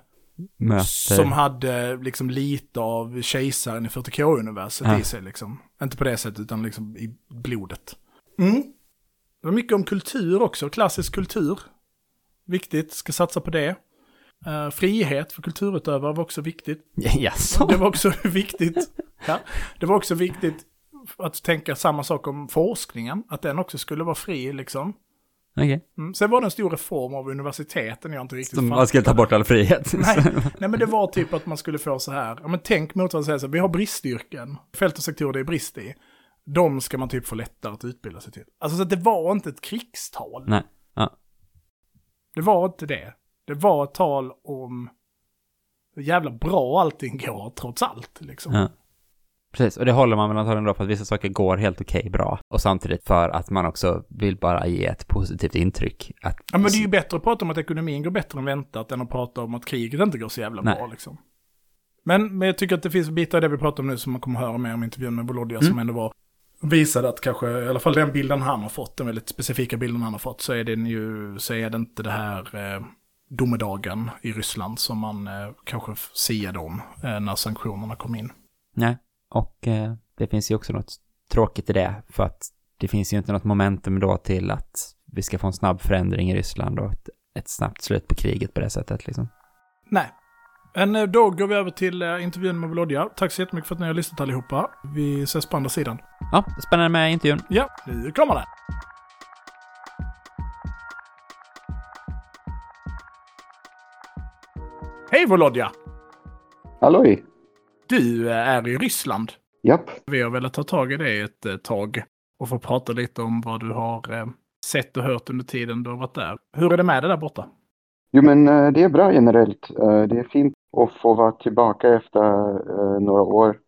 [SPEAKER 3] Möter.
[SPEAKER 2] som hade liksom lite av kejsaren i 40K-universet
[SPEAKER 3] Ja.
[SPEAKER 2] i sig liksom. Inte på det sättet utan liksom i blodet. Mm. Det var mycket om kultur också, klassisk kultur. Viktigt, ska satsa på det. Uh, frihet för kulturutövare var också viktigt.
[SPEAKER 3] Jaså?
[SPEAKER 2] Det var också viktigt. Ja, det var också viktigt att tänka samma sak om forskningen, att den också skulle vara fri liksom.
[SPEAKER 3] Okej.
[SPEAKER 2] Mm. Sen var det en stor reform av universiteten, jag inte riktigt
[SPEAKER 3] Som man ska ta bort all frihet.
[SPEAKER 2] Nej, nej, men det var typ att man skulle få så här, ja men tänk mot vad säger så här, vi har bristyrken, fält och sektorer det är brist i. De ska man typ få lättare att utbilda sig till. Alltså så att det var inte ett krigstal.
[SPEAKER 3] Nej, ja.
[SPEAKER 2] Det var inte det. Det var ett tal om hur jävla bra allting går trots allt liksom.
[SPEAKER 3] ja. Precis, och det håller man väl antagligen då för att vissa saker går helt okej bra. Och samtidigt för att man också vill bara ge ett positivt intryck. Att...
[SPEAKER 2] Ja men det är ju bättre att prata om att ekonomin går bättre än väntat än att prata om att kriget inte går så jävla
[SPEAKER 3] Nej.
[SPEAKER 2] bra liksom. Men, men jag tycker att det finns bitar i det vi pratar om nu som man kommer höra mer om intervjun med Volodya
[SPEAKER 3] Mm.
[SPEAKER 2] som ändå var visade att kanske, i alla fall den bilden han har fått, den väldigt specifika bilden han har fått, så är den ju, så är det inte det här eh, domedagen i Ryssland som man eh, kanske siade om eh, när sanktionerna kom in.
[SPEAKER 3] Nej, och eh, det finns ju också något tråkigt i det. För att det finns ju inte något momentum då till att vi ska få en snabb förändring i Ryssland och ett, ett snabbt slut på kriget på det sättet liksom.
[SPEAKER 2] Nej. Men eh, då går vi över till eh, intervjun med Volodya. Tack så jättemycket för att ni har lyssnat allihopa. Vi ses på andra sidan.
[SPEAKER 3] Ja, spännande med intervjun.
[SPEAKER 2] Ja, nu kommer den. Hej Volodya!
[SPEAKER 4] Halloj!
[SPEAKER 2] Du eh, är i Ryssland.
[SPEAKER 4] Japp.
[SPEAKER 2] Vi har velat ta tag i det ett eh, tag och få prata lite om vad du har eh, sett och hört under tiden du har varit där. Hur är det med det där borta?
[SPEAKER 4] Jo men det är bra generellt. Det är fint att få vara tillbaka efter några år.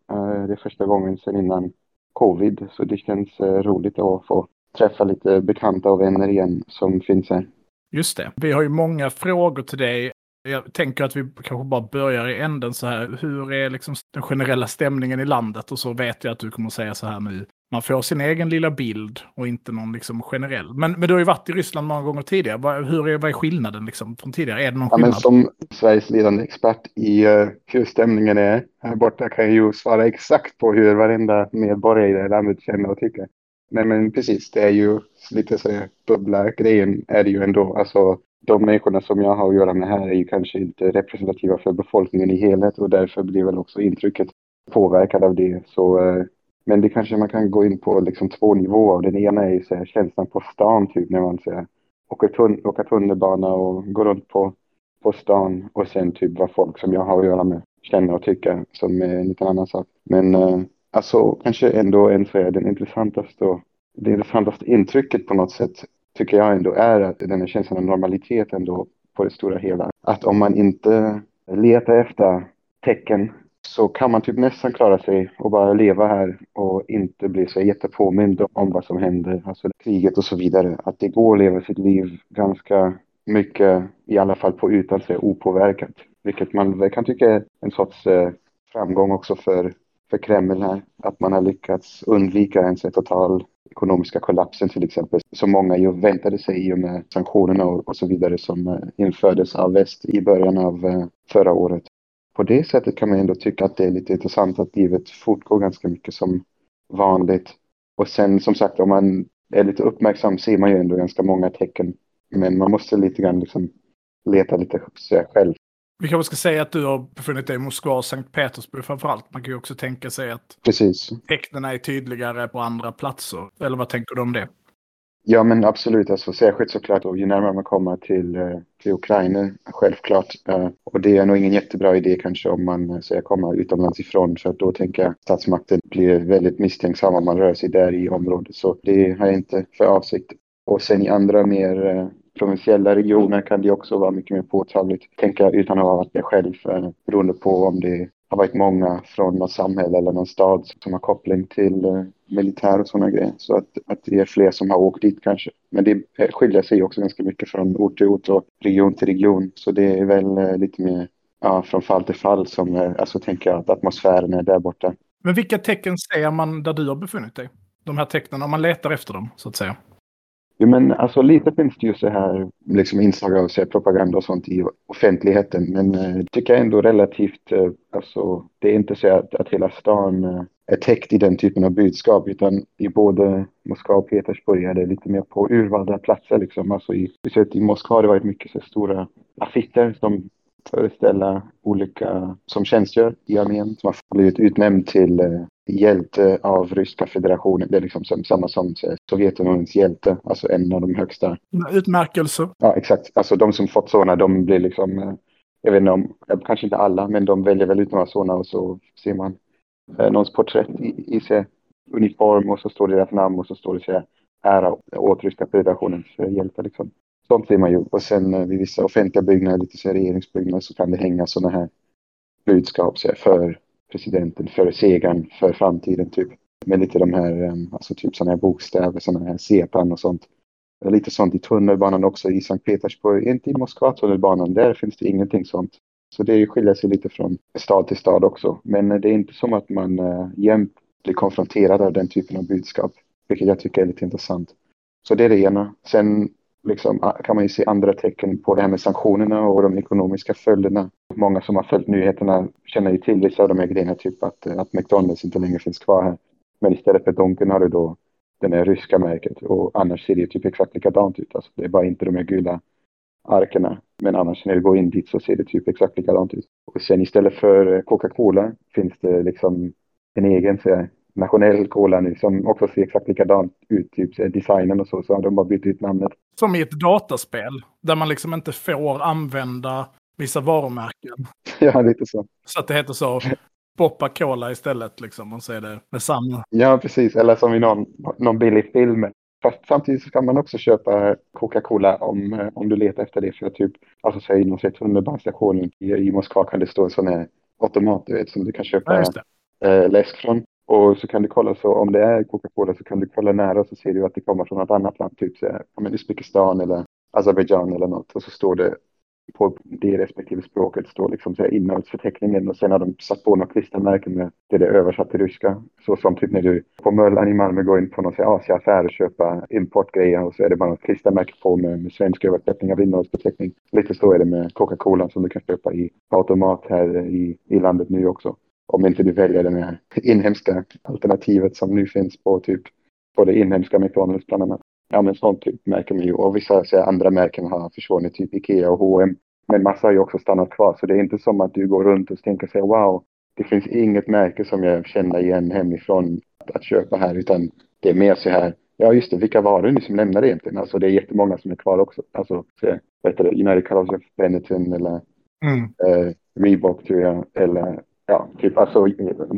[SPEAKER 4] Det är första gången sedan innan covid. Så det känns roligt att få träffa lite bekanta och vänner igen som finns här.
[SPEAKER 2] Just det. Vi har ju många frågor till dig. Jag tänker att vi kanske bara börjar i änden så här. Hur är liksom den generella stämningen i landet? Och så vet jag att du kommer säga så här nu. Man får sin egen lilla bild och inte någon liksom generell. Men, men du har ju varit i Ryssland många gånger tidigare. Hur är, vad är skillnaden liksom från tidigare? Är det någon
[SPEAKER 4] Ja,
[SPEAKER 2] skillnad?
[SPEAKER 4] som Sveriges ledande expert i eh, hur stämningen är här borta kan jag ju svara exakt på hur varenda medborgare i det här landet känner och tycker. Nej men precis, det är ju lite så här bubbla-grejen är det ju ändå. Alltså de människorna som jag har att göra med här är ju kanske inte representativa för befolkningen i helhet och därför blir väl också intrycket påverkad av det. Så, eh, men det kanske man kan gå in på liksom två nivåer. Den ena är ju så här, känslan på stan typ när man så här, åker, tun- åker tunnelbana och går runt på, på stan och sen typ vad folk som jag har att göra med känner och tycker som är en liten annan sak. Men eh, alltså kanske ändå en så här, den intressantaste och det intressantaste intrycket på något sätt tycker jag ändå är att den här känslan av normalitet ändå på det stora hela. Att om man inte letar efter tecken så kan man typ nästan klara sig och bara leva här och inte bli så jättepåmind om vad som händer, alltså kriget och så vidare. Att det går att leva sitt liv ganska mycket, i alla fall på utan sig, opåverkat. Vilket man kan tycka är en sorts eh, framgång också för, för Kreml här. Att man har lyckats undvika en total ekonomiska kollapsen till exempel, som många ju väntade sig i och med sanktionerna och, så vidare som eh, infördes av väst i början av eh, förra året. På det sättet kan man ändå tycka att det är lite intressant att livet fortgår ganska mycket som vanligt. Och sen som sagt, om man är lite uppmärksam ser man ju ändå ganska många tecken. Men man måste lite grann liksom leta lite sig själv.
[SPEAKER 2] Vi kanske ska säga att du har befunnit dig i Moskva och Sankt Petersburg framför allt. Man kan ju också tänka sig att
[SPEAKER 4] Precis.
[SPEAKER 2] tecknen är tydligare på andra platser. Eller vad tänker du om det?
[SPEAKER 4] Ja men absolut, alltså, särskilt såklart och ju närmare man kommer till, eh, till Ukraina, självklart. Eh, och det är nog ingen jättebra idé kanske om man eh, säger kommer utomlands ifrån för att då tänker jag att statsmakten blir väldigt misstänksam om man rör sig där i området. Så det har jag inte för avsikt. Och sen i andra mer provinsiella regioner kan det också vara mycket mer påtagligt, tänker jag, utan att ha varit det själv, beroende på om det har varit många från något samhälle eller någon stad som har koppling till eh, militär och sådana grejer. Så att, att det är fler som har åkt dit kanske. Men det skiljer sig också ganska mycket från ort till ort och region till region. Så det är väl eh, lite mer ja, från fall till fall som, eh, alltså tänker jag att atmosfären är där borta.
[SPEAKER 2] Men vilka tecken ser man där du har befunnit dig? De här tecknen, om man letar efter dem, så att säga.
[SPEAKER 4] Jo men alltså lite finns det ju så här liksom inslag av så här, propaganda och sånt i offentligheten. Men eh, tycker jag ändå relativt, eh, alltså det är inte så att, att hela stan eh, är täckt i den typen av budskap. Utan i både Moskva och Petersburg är det lite mer på urvalda platser liksom. Alltså i, speciellt i Moskva har det varit mycket så stora affischer som föreställa olika som tjänstgör i armén som har blivit utnämnd till eh, hjälte av Ryska federationen. Det är liksom som, samma som eh, Sovjetunionens hjälte, alltså en av de högsta.
[SPEAKER 2] Utmärkelser.
[SPEAKER 4] Ja, exakt. Alltså de som fått sådana, de blir liksom, eh, jag vet inte om, kanske inte alla, men de väljer väl ut några sådana och så ser man eh, någons porträtt i, i sig, uniform och så står det deras namn och så står det så här, ära åt Ryska federationens hjälte liksom. Sånt blir man ju. Och sen eh, vid vissa offentliga byggnader, lite så här regeringsbyggnader, så kan det hänga sådana här budskap så här, för presidenten, för segern, för framtiden typ. Med lite de här, ehm, alltså typ sådana här bokstäver, sådana här sepan och sånt. Lite sånt i tunnelbanan också i Sankt Petersburg, inte i Moskva tunnelbanan, där finns det ingenting sånt. Så det skiljer sig lite från stad till stad också. Men eh, det är inte som att man äh, jämt blir konfronterad av den typen av budskap. Vilket jag tycker är lite intressant. Så det är det ena. Sen liksom, ah, kan man ju se andra tecken på det här med sanktionerna och de ekonomiska följderna. Många som har följt nyheterna känner ju till vissa av de här grejerna, typ att, eh, att McDonalds inte längre finns kvar här. Men istället för Donken har du då det här ryska märket och annars ser det ju typ exakt likadant ut. Alltså, det är bara inte de här gula arkerna. Men annars när du går in dit så ser det typ exakt likadant ut. Och sen istället för eh, Coca-Cola finns det liksom en egen så här, nationell cola nu som också ser exakt likadant ut, typ här, designen och så. Så har de bara bytt ut namnet.
[SPEAKER 2] Som i ett dataspel. Där man liksom inte får använda vissa varumärken.
[SPEAKER 4] ja, lite så.
[SPEAKER 2] Så att det heter så. Boppa Cola istället liksom. Och så är det detsamma.
[SPEAKER 4] Ja, precis. Eller som i någon, någon billig film. Fast samtidigt så kan man också köpa Coca-Cola om, eh, om du letar efter det. För typ, alltså säg någon tunnelbanestationen i, i Moskva kan det stå en sån här automat, du vet, som du kan köpa
[SPEAKER 2] Ja,
[SPEAKER 4] eh, läsk från. Och så kan du kolla så om det är Coca-Cola så kan du kolla nära så ser du att det kommer från något annat land, typ men Uzbekistan eller Azerbaijan eller något. Och så står det på det respektive språket står liksom så här innehållsförteckningen och sen har de satt på något klistermärke med det är översatt till ryska. Så som typ när du på Möllan i Malmö går in på någon så här Asiaaffär och köpa importgrejer och så är det bara något klistermärke på med, med svensk översättning av innehållsförteckning. Lite så är det med Coca-Cola som du kan köpa i automat här i, i landet nu också. Om inte du väljer det här inhemska alternativet som nu finns på typ på det inhemska McDonalds bland annat. Ja men sånt typ märker man ju. Och vissa så andra märken har försvunnit, typ Ikea och H&M. Men massa har ju också stannat kvar. Så det är inte som att du går runt och tänker sig wow, det finns inget märke som jag känner igen hemifrån att, att köpa här. Utan det är mer så här, ja just det, vilka var det nu som lämnade egentligen? Alltså det är jättemånga som är kvar också. Alltså, så, vad heter det, United Colors of Benetton eller
[SPEAKER 2] Mm.
[SPEAKER 4] eh, Reebok tror jag. Eller ja, typ alltså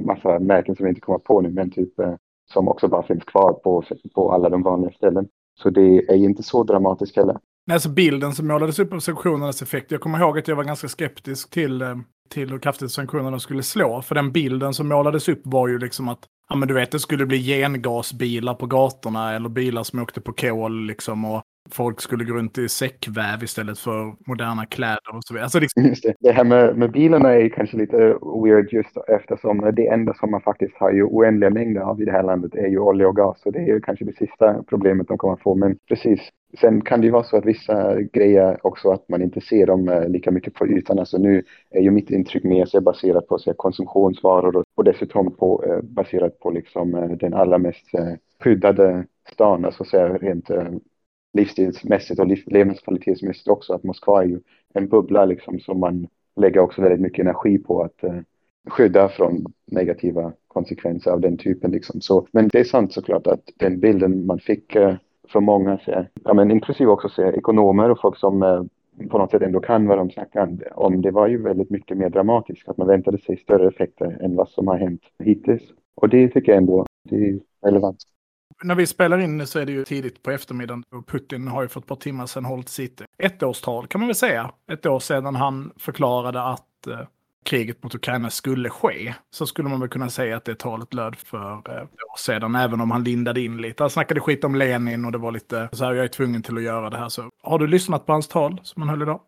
[SPEAKER 4] massa märken som jag inte kommer på nu. Men typ eh, som också bara finns kvar på, på alla de vanliga ställen. Så det är inte så dramatiskt heller.
[SPEAKER 2] Nej, alltså bilden som målades upp av sanktionernas effekt. Jag kommer ihåg att jag var ganska skeptisk till, eh, till hur kraftigt sanktionerna skulle slå. För den bilden som målades upp var ju liksom att ja, men du vet, det skulle bli gengasbilar på gatorna eller bilar som åkte på kol liksom. Och folk skulle gå runt i säckväv istället för moderna kläder och så vidare. Alltså, liksom,
[SPEAKER 4] Just det. det här med, med bilarna är kanske lite weird just eftersom det enda som man faktiskt har ju oändliga mängder av i det här landet är ju olja och gas. Så det är ju kanske det sista problemet de kommer att få. Men precis. Sen kan det ju vara så att vissa grejer också att man inte ser dem eh, lika mycket på ytan. Alltså nu är ju mitt intryck mer så baserat på så här, konsumtionsvaror och, dessutom på, eh, baserat på liksom eh, den allra mest eh, skyddade stan. Alltså så här, rent eh, livsstilsmässigt och liv, levnadskvalitetsmässigt också. Att Moskva är ju en bubbla liksom som man lägger också väldigt mycket energi på att eh, skydda från negativa konsekvenser av den typen. Liksom. Så, men det är sant såklart att den bilden man fick eh, från många, så, ja, men inklusive också så, ekonomer och folk som eh, på något sätt ändå kan vad de snackar om, det var ju väldigt mycket mer dramatiskt. Att man väntade sig större effekter än vad som har hänt hittills. Och det tycker jag ändå det är relevant
[SPEAKER 2] när vi spelar in så är det ju tidigt på eftermiddagen och Putin har ju för ett par timmar sedan hållit sitt ettårstal kan man väl säga. Ett år sedan han förklarade att eh, kriget mot Ukraina skulle ske. Så skulle man väl kunna säga att det talet löd för eh, ett år sedan, även om han lindade in lite. Han snackade skit om Lenin och det var lite så här, jag är tvungen till att göra det här. Så har du lyssnat på hans tal som han höll idag?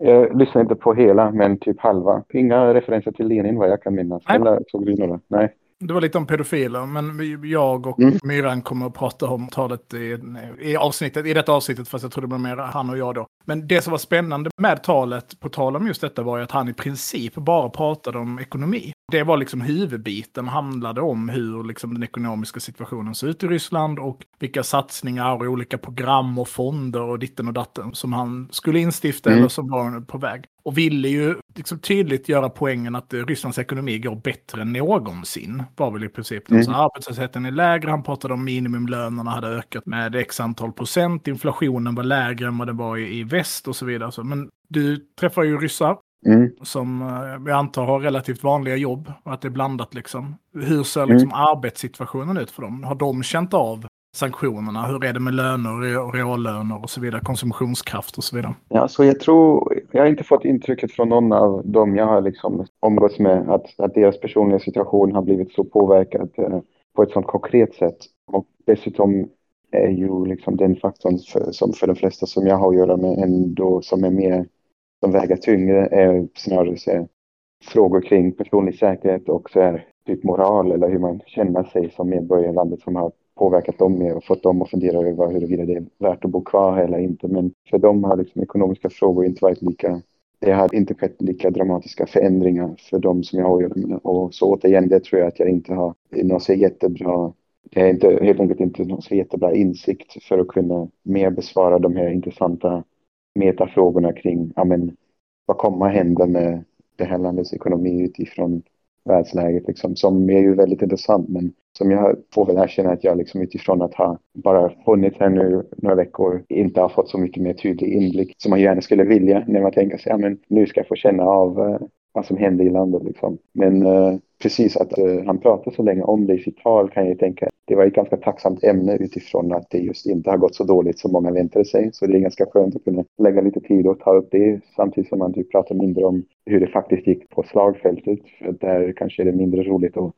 [SPEAKER 4] Jag lyssnade inte på hela, men typ halva. Inga referenser till Lenin vad jag kan minnas.
[SPEAKER 2] Nej.
[SPEAKER 4] Eller såg du några? Nej.
[SPEAKER 2] Det var lite om pedofiler, men jag och
[SPEAKER 4] Mm.
[SPEAKER 2] Myran kommer att prata om talet i, i, avsnittet, i detta avsnittet, fast jag tror det blir mer han och jag då. Men det som var spännande med talet, på tal om just detta, var ju att han i princip bara pratade om ekonomi. Det var liksom huvudbiten, handlade om hur liksom den ekonomiska situationen ser ut i Ryssland och vilka satsningar och olika program och fonder och ditten och datten som han skulle instifta
[SPEAKER 4] Mm.
[SPEAKER 2] eller som var på väg. Och ville ju liksom tydligt göra poängen att eh, Rysslands ekonomi går bättre än någonsin. Var väl i princip. Mm. Alltså, arbetslösheten är lägre, han pratade om minimumlönerna hade ökat med x antal procent, inflationen var lägre än vad det var i, i väst och så vidare. Men du träffar ju ryssar Mm. Som eh, jag antar har relativt vanliga jobb och att det är blandat liksom. Hur ser liksom mm. arbetssituationen ut för dem? Har de känt av sanktionerna? Hur är det med löner och reallöner och så vidare, konsumtionskraft och så vidare?
[SPEAKER 4] Ja, så jag tror, jag har inte fått intrycket från någon av dem jag har liksom omgåtts med att, att deras personliga situation har blivit så påverkad eh, på ett sådant konkret sätt. Och dessutom är ju liksom den faktorn för, som för de flesta som jag har att göra med ändå som är mer, som väger tyngre är snarare så frågor kring personlig säkerhet och så här, typ moral eller hur man känner sig som medborgare i landet som har påverkat dem mer och fått dem att fundera över huruvida det är värt att bo kvar eller inte. Men för dem har liksom ekonomiska frågor inte varit lika det har inte skett lika dramatiska förändringar för dem som jag har att göra med. Och så återigen, det tror jag att jag inte har någon så jättebra det är inte, helt enkelt inte någon så jättebra insikt för att kunna mer besvara de här intressanta metafrågorna kring ja, men, vad kommer att hända med det här landets ekonomi utifrån världsläget liksom, som är ju väldigt intressant men som jag får väl erkänna att jag liksom utifrån att ha bara funnits här nu några veckor inte har fått så mycket mer tydlig inblick som man gärna skulle vilja när man tänker sig, ja men nu ska jag få känna av uh, vad som händer i landet liksom. Men uh, precis att uh, han pratar så länge om det i sitt tal kan jag tänka det var ett ganska tacksamt ämne utifrån att det just inte har gått så dåligt som många väntade sig. Så det är ganska skönt att kunna lägga lite tid och ta upp det samtidigt som man typ pratar mindre om hur det faktiskt gick på slagfältet. För där kanske är det mindre roligt att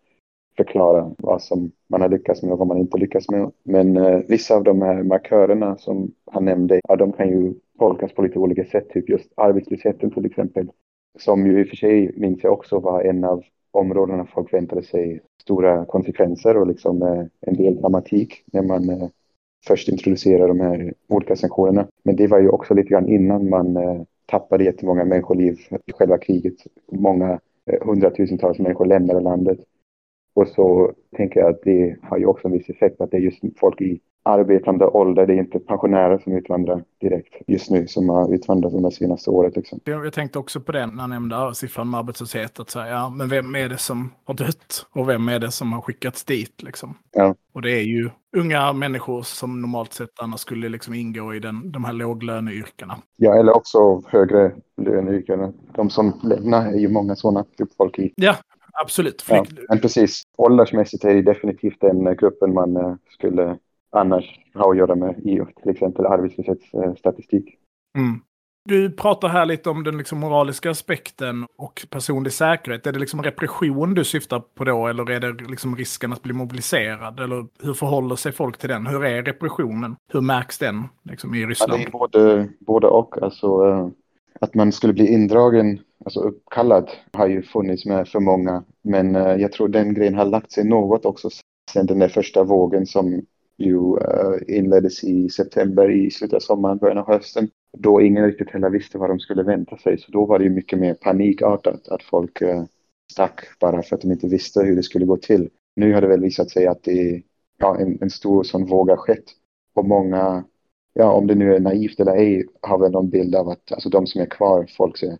[SPEAKER 4] förklara vad som man har lyckats med och vad man inte lyckats med. Men eh, vissa av de här markörerna som han nämnde, ja, de kan ju tolkas på lite olika sätt. Typ just arbetslösheten till exempel. Som ju i och för sig minns jag också var en av områdena folk väntade sig stora konsekvenser och liksom eh, en del dramatik när man eh, först introducerar de här olika sanktionerna. Men det var ju också lite grann innan man eh, tappade jättemånga människoliv i själva kriget. Många hundratusentals människor lämnade landet. Och så tänker jag att det har ju också en viss effekt att det är just folk i arbetande ålder. Det är inte pensionärer som utvandrar direkt just nu som har utvandrat under senaste året. Liksom.
[SPEAKER 2] Jag tänkte också på det när jag nämnde siffran med arbetslöshet. Att säga, ja, men vem är det som har dött och vem är det som har skickats dit? Liksom?
[SPEAKER 4] Ja.
[SPEAKER 2] Och det är ju unga människor som normalt sett annars skulle liksom ingå i den, de här låglöneyrkena.
[SPEAKER 4] Ja, eller också högre löneyrken. De som lämnar är ju många sådana folk i.
[SPEAKER 2] Ja, absolut.
[SPEAKER 4] Ja, men precis, åldersmässigt är det definitivt den gruppen man eh, skulle annars har att göra med i till exempel arbetslöshetsstatistik.
[SPEAKER 2] Mm. Du pratar här lite om den liksom moraliska aspekten och personlig säkerhet. Är det liksom repression du syftar på då eller är det liksom risken att bli mobiliserad? Eller hur förhåller sig folk till den? Hur är repressionen? Hur märks den liksom, i Ryssland?
[SPEAKER 4] Ja, det är både, både och. Alltså, eh, att man skulle bli indragen, alltså uppkallad, har ju funnits med för många. Men eh, jag tror den grejen har lagt sig något också sen den där första vågen som ju uh, inleddes i september, i slutet av sommaren, början av hösten. Då ingen riktigt heller visste vad de skulle vänta sig. Så då var det ju mycket mer panikartat att folk uh, stack bara för att de inte visste hur det skulle gå till. Nu har det väl visat sig att det ja, en, en stor sån våg har skett. Och många, ja om det nu är naivt eller ej, har väl någon bild av att alltså de som är kvar, folk ser,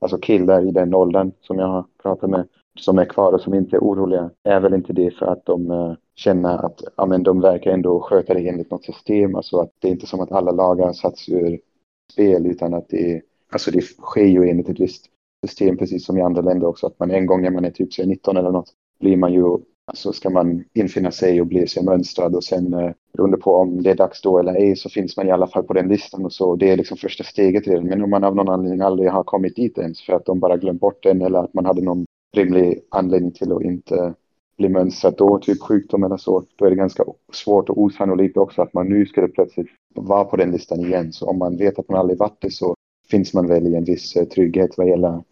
[SPEAKER 4] alltså killar i den åldern som jag har pratat med, som är kvar och som inte är oroliga, är väl inte det för att de eh, känner att ja, men de verkar ändå sköta det enligt något system. Alltså att det är inte som att alla lagar satts ur spel utan att det, alltså det sker ju enligt ett visst system precis som i andra länder också. Att man en gång när man är typ 19 eller något blir man ju, alltså ska man infinna sig och bli sig mönstrad och sen eh, beroende på om det är dags då eller ej så finns man i alla fall på den listan och så. Det är liksom första steget redan. Men om man av någon anledning aldrig har kommit dit ens för att de bara glömt bort den eller att man hade någon rimlig anledning till att inte bli mönstrat då, typ sjukdom eller så, då är det ganska svårt och osannolikt också att man nu skulle plötsligt vara på den listan igen. Så om man vet att man aldrig varit det så finns man väl i en viss eh, trygghet vad gäller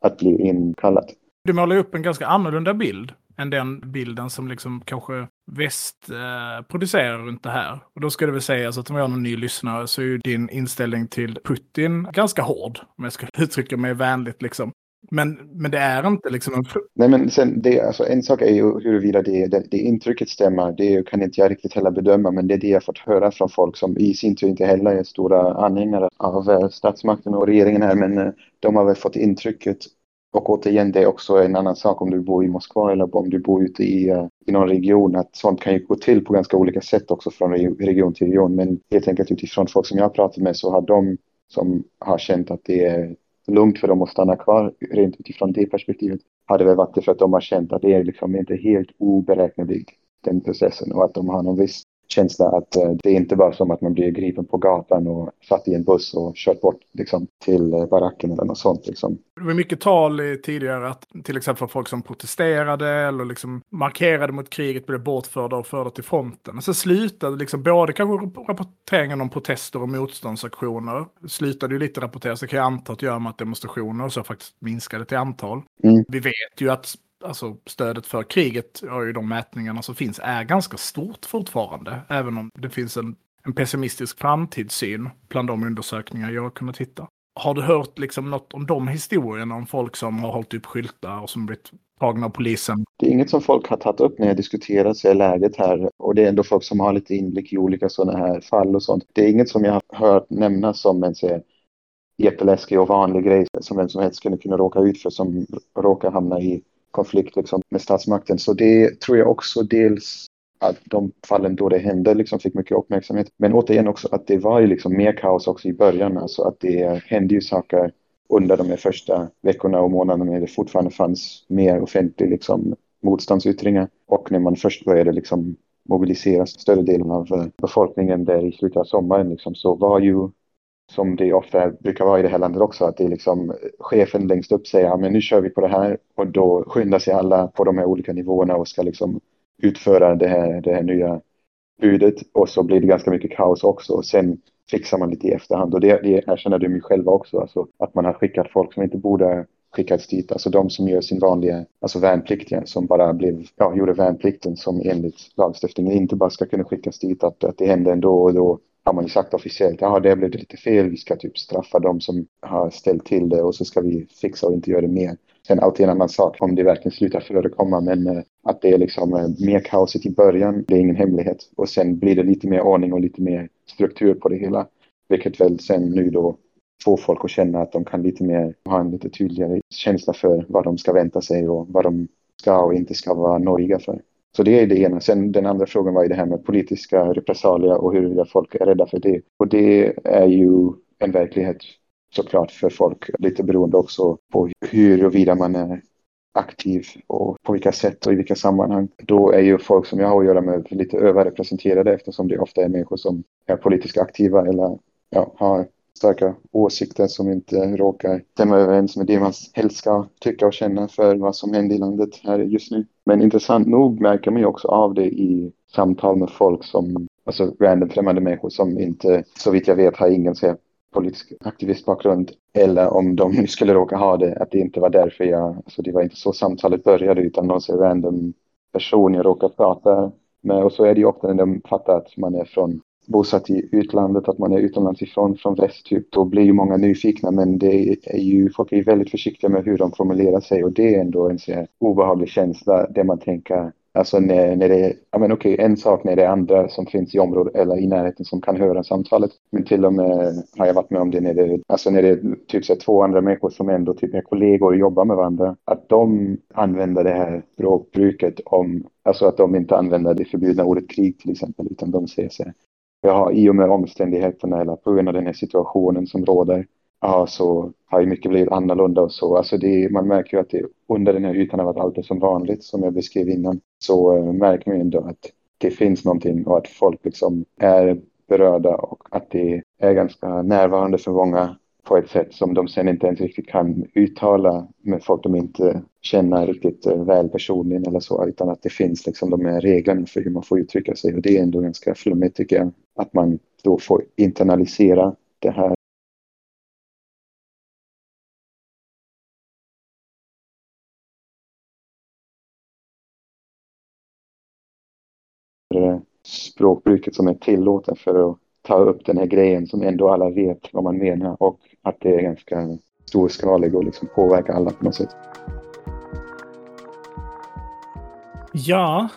[SPEAKER 4] att bli inkallad.
[SPEAKER 2] Du målar upp en ganska annorlunda bild än den bilden som liksom kanske väst eh, producerar runt det här. Och då ska det väl sägas att om jag är någon ny lyssnare så är ju din inställning till Putin ganska hård, om jag ska uttrycka mig vänligt liksom. Men, men det är inte liksom en...
[SPEAKER 4] Nej, men sen det, alltså, en sak är ju huruvida det, det, det intrycket stämmer. Det kan inte jag riktigt heller bedöma, men det är det jag fått höra från folk som i sin tur inte heller är stora anhängare av eh, statsmakten och regeringen här, men eh, de har väl fått intrycket och återigen, det är också en annan sak om du bor i Moskva eller om du bor ute i, eh, i någon region. Att sånt kan ju gå till på ganska olika sätt också från region till region. Men helt enkelt utifrån folk som jag har pratat med så har de som har känt att det är lugnt för dem att stanna kvar rent utifrån det perspektivet hade väl varit det för att de har känt att det är liksom inte helt oberäkneligt den processen och att de har någon viss känsla att eh, det är inte bara som att man blir gripen på gatan och satt i en buss och kört bort liksom, till eh, baracken eller något sånt. Liksom.
[SPEAKER 2] Det var mycket tal tidigare att till exempel folk som protesterade eller liksom markerade mot kriget blev bortförda och förda till fronten. Och så slutade liksom både kanske rapporteringen om protester och motståndsaktioner slutade ju lite rapporteras. Det kan jag anta att göra med att demonstrationer och så faktiskt minskade till antal. Mm. Vi vet ju att alltså stödet för kriget och i de mätningarna som finns är ganska stort fortfarande. Även om det finns en, en pessimistisk framtidssyn bland de undersökningar jag har kunnat hitta. Har du hört liksom något om de historierna om folk som har hållit upp skyltar och som blivit tagna av polisen?
[SPEAKER 4] Det är inget som folk har tagit upp när jag diskuterat sig läget här och det är ändå folk som har lite inblick i olika sådana här fall och sånt. Det är inget som jag har hört nämnas som en så jätteläskig och vanlig grej som vem som helst skulle kunna råka ut för som råkar hamna i konflikt liksom, med statsmakten. Så det tror jag också dels att de fallen då det hände liksom fick mycket uppmärksamhet. Men återigen också att det var ju liksom mer kaos också i början. Alltså att det hände ju saker under de första veckorna och månaderna när det fortfarande fanns mer offentlig liksom, motståndsyttringar. Och när man först började liksom mobilisera större delen av eh, befolkningen där i slutet av sommaren liksom, så var ju som det ofta brukar vara i det här landet också, att det är liksom eh, chefen längst upp säger ja men nu kör vi på det här. Och då skyndar sig alla på de här olika nivåerna och ska liksom utföra det här, det här nya budet. Och så blir det ganska mycket kaos också. Och sen fixar man lite i efterhand. Och det, det erkänner de ju själva också, alltså att man har skickat folk som inte borde skickats dit, alltså de som gör sin vanliga, alltså värnpliktiga som bara blev, ja, gjorde värnplikten som enligt lagstiftningen inte bara ska kunna skickas dit, att, att det hände ändå och då har man ju sagt officiellt, ja det blev lite fel, vi ska typ straffa dem som har ställt till det och så ska vi fixa och inte göra det mer. Sen alltid en annan sak om det verkligen slutar förekomma, men eh, att det är liksom eh, mer kaosigt i början, det är ingen hemlighet. Och sen blir det lite mer ordning och lite mer struktur på det hela. Vilket väl sen nu då får folk att känna att de kan lite mer ha en lite tydligare känsla för vad de ska vänta sig och vad de ska och inte ska vara nojiga för. Så det är det ena. Sen den andra frågan var ju det här med politiska repressalier och huruvida folk är rädda för det. Och det är ju en verklighet såklart för folk. Lite beroende också på huruvida man är aktiv och på vilka sätt och i vilka sammanhang. Då är ju folk som jag har att göra med lite överrepresenterade eftersom det ofta är människor som är politiskt aktiva eller ja, har starka åsikter som inte råkar stämma överens med det man helst ska tycka och känna för vad som händer i landet här just nu. Men intressant nog märker man ju också av det i samtal med folk som, alltså random främmande människor som inte, så vitt jag vet, har ingen så politisk aktivistbakgrund. Eller om de skulle råka ha det, att det inte var därför jag, alltså det var inte så samtalet började utan någon så random person jag råkar prata med. Och så är det ju ofta när de fattar att man är från bosatt i utlandet, att man är utomlands ifrån, från väst typ, då blir ju många nyfikna men det är ju, folk är ju väldigt försiktiga med hur de formulerar sig och det är ändå en så här obehaglig känsla där man tänker Alltså när, när det är, ja men okej, en sak när det är andra som finns i området eller i närheten som kan höra samtalet. Men till och med har jag varit med om det när det, alltså när det är typ så två andra människor som ändå typ är kollegor och jobbar med varandra. Att de använder det här språkbruket om, alltså att de inte använder det förbjudna ordet krig till exempel, utan de säger så här, ja, i och med omständigheterna eller på grund av den här situationen som råder ja, så har ju mycket blivit annorlunda och så. Alltså det, man märker ju att det under den här ytan av att allt är som vanligt som jag beskrev innan så uh, märker man ju ändå att det finns någonting och att folk liksom är berörda och att det är ganska närvarande för många på ett sätt som de sen inte ens riktigt kan uttala med folk de inte känner riktigt eh, väl personligen eller så, utan att det finns liksom de här reglerna för hur man får uttrycka sig. Och det är ändå ganska flummigt tycker jag, att man då får internalisera det här. Språkbruket som är tillåten för att ta upp den här grejen som ändå alla vet vad man menar och att det är ganska storskalig och liksom påverkar alla på något sätt.
[SPEAKER 2] Ja,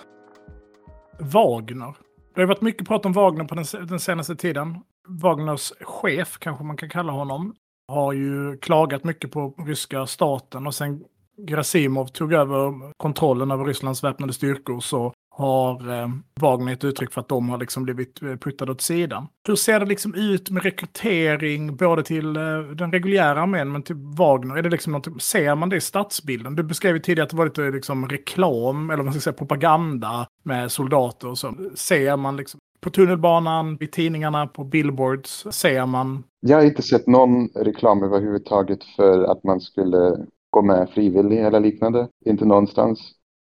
[SPEAKER 2] Wagner. Det har varit mycket prat om Wagner på den, den senaste tiden. Wagners chef, kanske man kan kalla honom, har ju klagat mycket på ryska staten och sen Grasimov tog över kontrollen över Rysslands väpnade styrkor så har eh, Wagner ett uttryck för att de har liksom blivit eh, puttade åt sidan. Hur ser det liksom ut med rekrytering både till eh, den reguljära armén men till Wagner? Är det liksom något, ser man det i stadsbilden? Du beskrev ju tidigare att det var lite eh, liksom reklam, eller vad man ska säga propaganda med soldater och så. Ser man liksom på tunnelbanan, i tidningarna, på billboards, ser man?
[SPEAKER 4] Jag har inte sett någon reklam överhuvudtaget för att man skulle gå med frivillig eller liknande. Inte någonstans.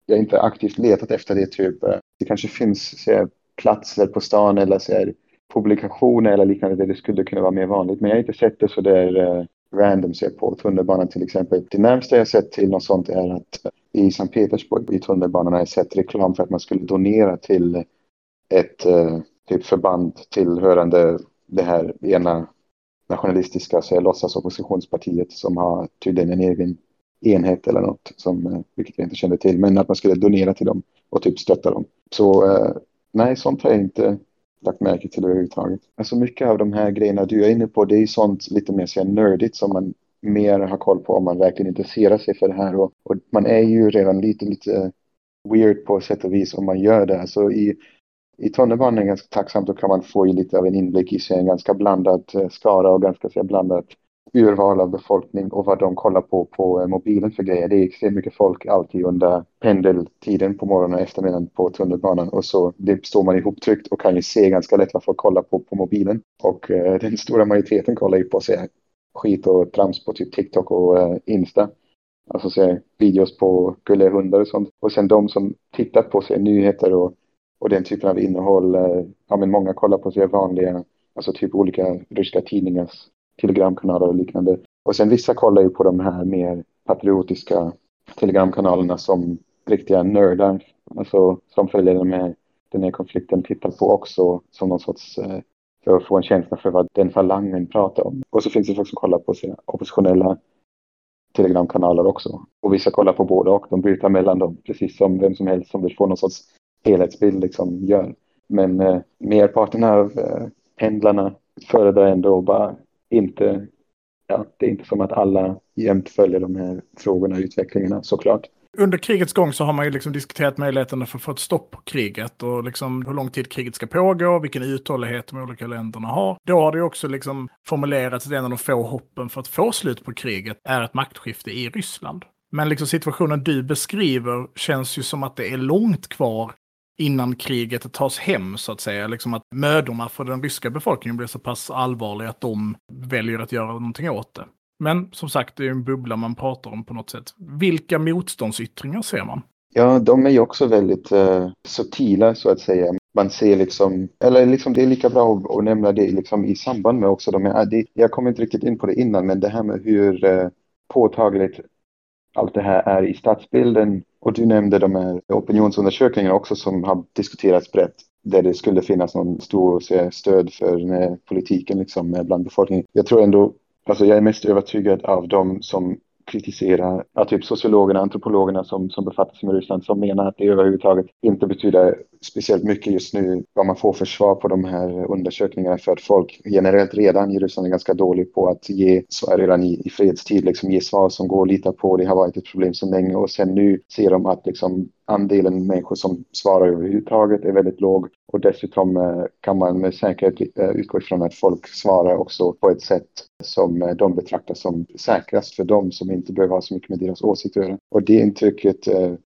[SPEAKER 4] Jag har inte aktivt letat efter det. Typ. Eh, det kanske finns här, platser på stan eller här, publikationer eller liknande där det skulle kunna vara mer vanligt. Men jag har inte sett det så där uh, random så på tunnelbanan till exempel. Det närmsta jag sett till något sånt är att eh, i Sankt Petersburg i tunnelbanan har jag sett reklam för att man skulle donera till ett uh, typ förband tillhörande det här ena nationalistiska så låtsas oppositionspartiet som har tydligen en egen enhet eller något, som, eh, vilket jag inte kände till, men att man skulle donera till dem och typ stötta dem. Så eh, nej, sånt har jag inte lagt märke till överhuvudtaget. Alltså mycket av de här grejerna du är inne på, det är sånt lite mer så nördigt som man mer har koll på om man verkligen intresserar sig för det här. Och, och man är ju redan lite, lite weird på sätt och vis om man gör det. Alltså i, i tunnelbanan är det ganska tacksamt, då kan man få lite av en inblick i sig, en ganska blandad eh, skara och ganska så blandat urval av befolkning och vad de kollar på på eh, mobilen för grejer. Det är extremt mycket folk alltid under pendeltiden på morgonen och eftermiddagen på tunnelbanan och så det står man ihoptryckt och kan ju se ganska lätt vad folk kollar på på mobilen. Och eh, den stora majoriteten kollar ju på sig skit och trams på typ TikTok och eh, Insta. Alltså se videos på gulliga hundar och sånt. Och sen de som tittar på sig nyheter och, och den typen av innehåll. Eh, ja men många kollar på sig vanliga, alltså typ olika ryska tidningars telegramkanaler och liknande. Och sen vissa kollar ju på de här mer patriotiska telegramkanalerna som riktiga nördar, alltså som följer den här, den här konflikten, tittar på också som någon sorts eh, för att få en känsla för vad den falangen pratar om. Och så finns det folk som kollar på sina oppositionella telegramkanaler också. Och vissa kollar på båda och de byter mellan dem, precis som vem som helst som vill få någon sorts helhetsbild liksom gör. Men eh, merparten av eh, pendlarna föredrar ändå bara inte, ja, det är inte som att alla jämt följer de här frågorna och utvecklingarna såklart.
[SPEAKER 2] Under krigets gång så har man ju liksom diskuterat möjligheterna för att få ett stopp på kriget och liksom hur lång tid kriget ska pågå, vilken uthållighet de olika länderna har. Då har det också liksom formulerats att en av de få hoppen för att få slut på kriget är ett maktskifte i Ryssland. Men liksom situationen du beskriver känns ju som att det är långt kvar innan kriget tas hem så att säga. Liksom att mödorna för den ryska befolkningen blir så pass allvarliga att de väljer att göra någonting åt det. Men som sagt, det är en bubbla man pratar om på något sätt. Vilka motståndsyttringar ser man?
[SPEAKER 4] Ja, de är ju också väldigt uh, subtila så att säga. Man ser liksom, eller liksom det är lika bra att, att nämna det liksom i samband med också de här, ah, det, jag kom inte riktigt in på det innan, men det här med hur uh, påtagligt allt det här är i stadsbilden. Och du nämnde de här opinionsundersökningarna också som har diskuterats brett där det skulle finnas någon stor stöd för eh, politiken liksom bland befolkningen. Jag tror ändå, alltså jag är mest övertygad av de som kritisera ja, typ sociologerna, antropologerna som, som befattar sig med Ryssland som menar att det överhuvudtaget inte betyder speciellt mycket just nu vad man får för svar på de här undersökningarna för att folk generellt redan i Ryssland är ganska dålig på att ge svar redan i, i fredstid, liksom ge svar som går att lita på. Det har varit ett problem så länge och sen nu ser de att liksom andelen människor som svarar överhuvudtaget är väldigt låg och dessutom eh, kan man med säkerhet eh, utgå ifrån att folk svarar också på ett sätt som eh, de betraktar som säkrast för dem som inte behöver ha så mycket med deras åsikter att göra. Och det intrycket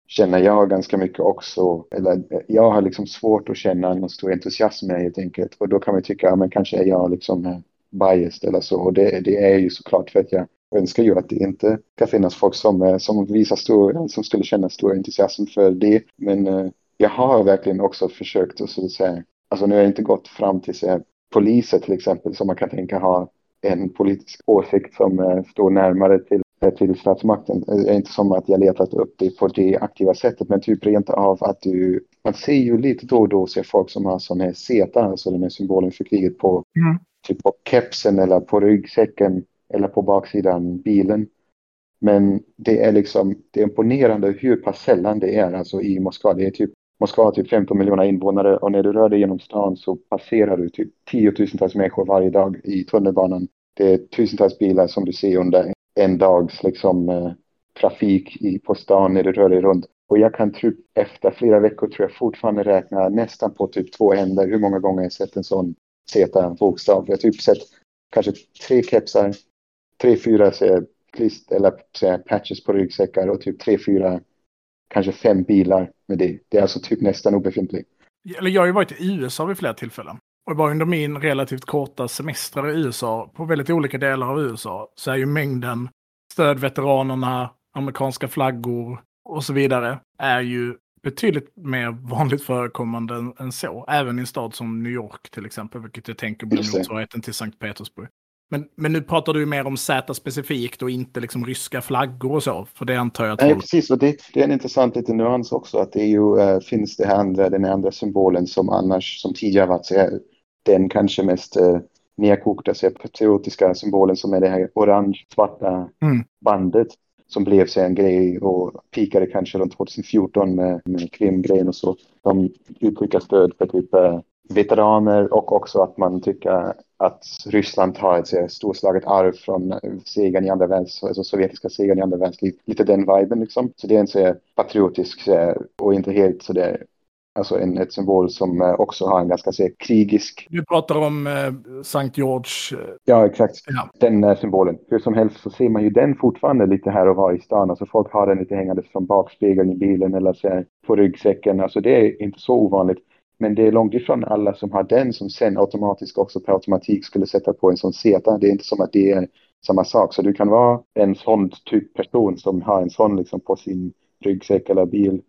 [SPEAKER 4] känner jag ganska mycket också. Eller jag har liksom svårt att känna någon stor entusiasm med helt enkelt. Och då kan man tycka, ja men kanske är jag liksom biased eller så. Och det, det är ju såklart för att jag önskar ju att det inte ska finnas folk som, som visar stor, som skulle känna stor entusiasm för det. Men jag har verkligen också försökt att så säga, alltså nu har jag inte gått fram till så poliser till exempel som man kan tänka ha en politisk åsikt som eh, står närmare till, eh, till statsmakten. Det är inte som att jag letat upp det på det aktiva sättet men typ rent av att du, man ser ju lite då och då ser folk som har sån här seta, alltså den här symbolen för kriget på, mm. typ på kepsen eller på ryggsäcken eller på baksidan bilen. Men det är liksom, det är imponerande hur pass sällan det är alltså i Moskva. Det är typ, Moskva har typ 15 miljoner invånare och när du rör dig genom stan så passerar du typ tiotusentals människor varje dag i tunnelbanan. Det är tusentals bilar som du ser under en dags liksom, eh, trafik i, på stan när du rör dig runt. Och jag kan typ efter flera veckor tror jag fortfarande räkna nästan på typ två händer hur många gånger jag sett en sån Z-bokstav. Jag har typ sett kanske tre kepsar, tre, fyra klist, eller säga, patches på ryggsäckar och typ tre, fyra, kanske fem bilar med det. Det är alltså typ nästan obefintligt.
[SPEAKER 2] Eller jag har ju varit i USA vid flera tillfällen. Och bara under min relativt korta semestrar i USA, på väldigt olika delar av USA, så är ju mängden stödveteranerna, amerikanska flaggor och så vidare, är ju betydligt mer vanligt förekommande än, än så. Även i en stad som New York till exempel, vilket jag tänker blir motsvarigheten till Sankt Petersburg. Men, men nu pratar du mer om Z specifikt och inte liksom ryska flaggor och så, för det antar jag att...
[SPEAKER 4] Nej, folk... precis, och det, det, är en intressant liten nyans också, att det är ju, äh, finns det här andra, den andra symbolen som annars, som tidigare varit så här, den kanske mest äh, nedkokta, så patriotiska symbolen som är det här orange-svarta mm. bandet som blev så en grej och pikade kanske runt 2014 med, med Krim-grejen och så. De uttrycker stöd för typ äh, veteraner och också att man tycker att Ryssland har ett storslaget arv från segern i andra världskriget, alltså sovjetiska segern i andra världskriget. Lite den viben liksom. Så det är en så patriotisk och inte helt så där Alltså en ett symbol som eh, också har en ganska så, krigisk...
[SPEAKER 2] Du pratar om eh, Sankt George. Eh,
[SPEAKER 4] ja, exakt. Ja. Den eh, symbolen. Hur som helst så ser man ju den fortfarande lite här och var i stan. Alltså folk har den lite hängande från bakspegeln i bilen eller så på ryggsäcken. Alltså det är inte så ovanligt. Men det är långt ifrån alla som har den som sen automatiskt också per automatik skulle sätta på en sån seta. Det är inte som att det är samma sak. Så du kan vara en sån typ person som har en sån liksom på sin ryggsäck eller bil.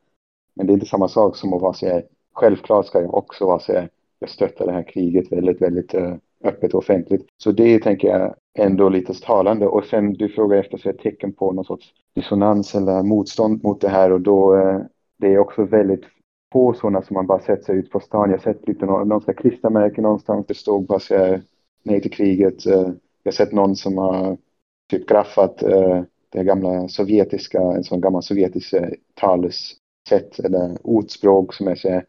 [SPEAKER 4] Men det är inte samma sak som att vara så här, självklart ska jag också vara så här, jag stöttar det här kriget väldigt, väldigt eh, öppet och offentligt. Så det tänker jag ändå lite talande. Och sen du frågar efter så tecken på någon sorts dissonans eller motstånd mot det här och då eh, det är också väldigt få sådana som man bara sett sig ut på stan. Jag har sett lite någon, någon klistermärke någonstans. Det stod bara så här, nej till kriget. Eh, jag har sett någon som har typ graffat eh, det gamla sovjetiska, en sån gammal sovjetisk talesätt talessätt eller ordspråk som är så här,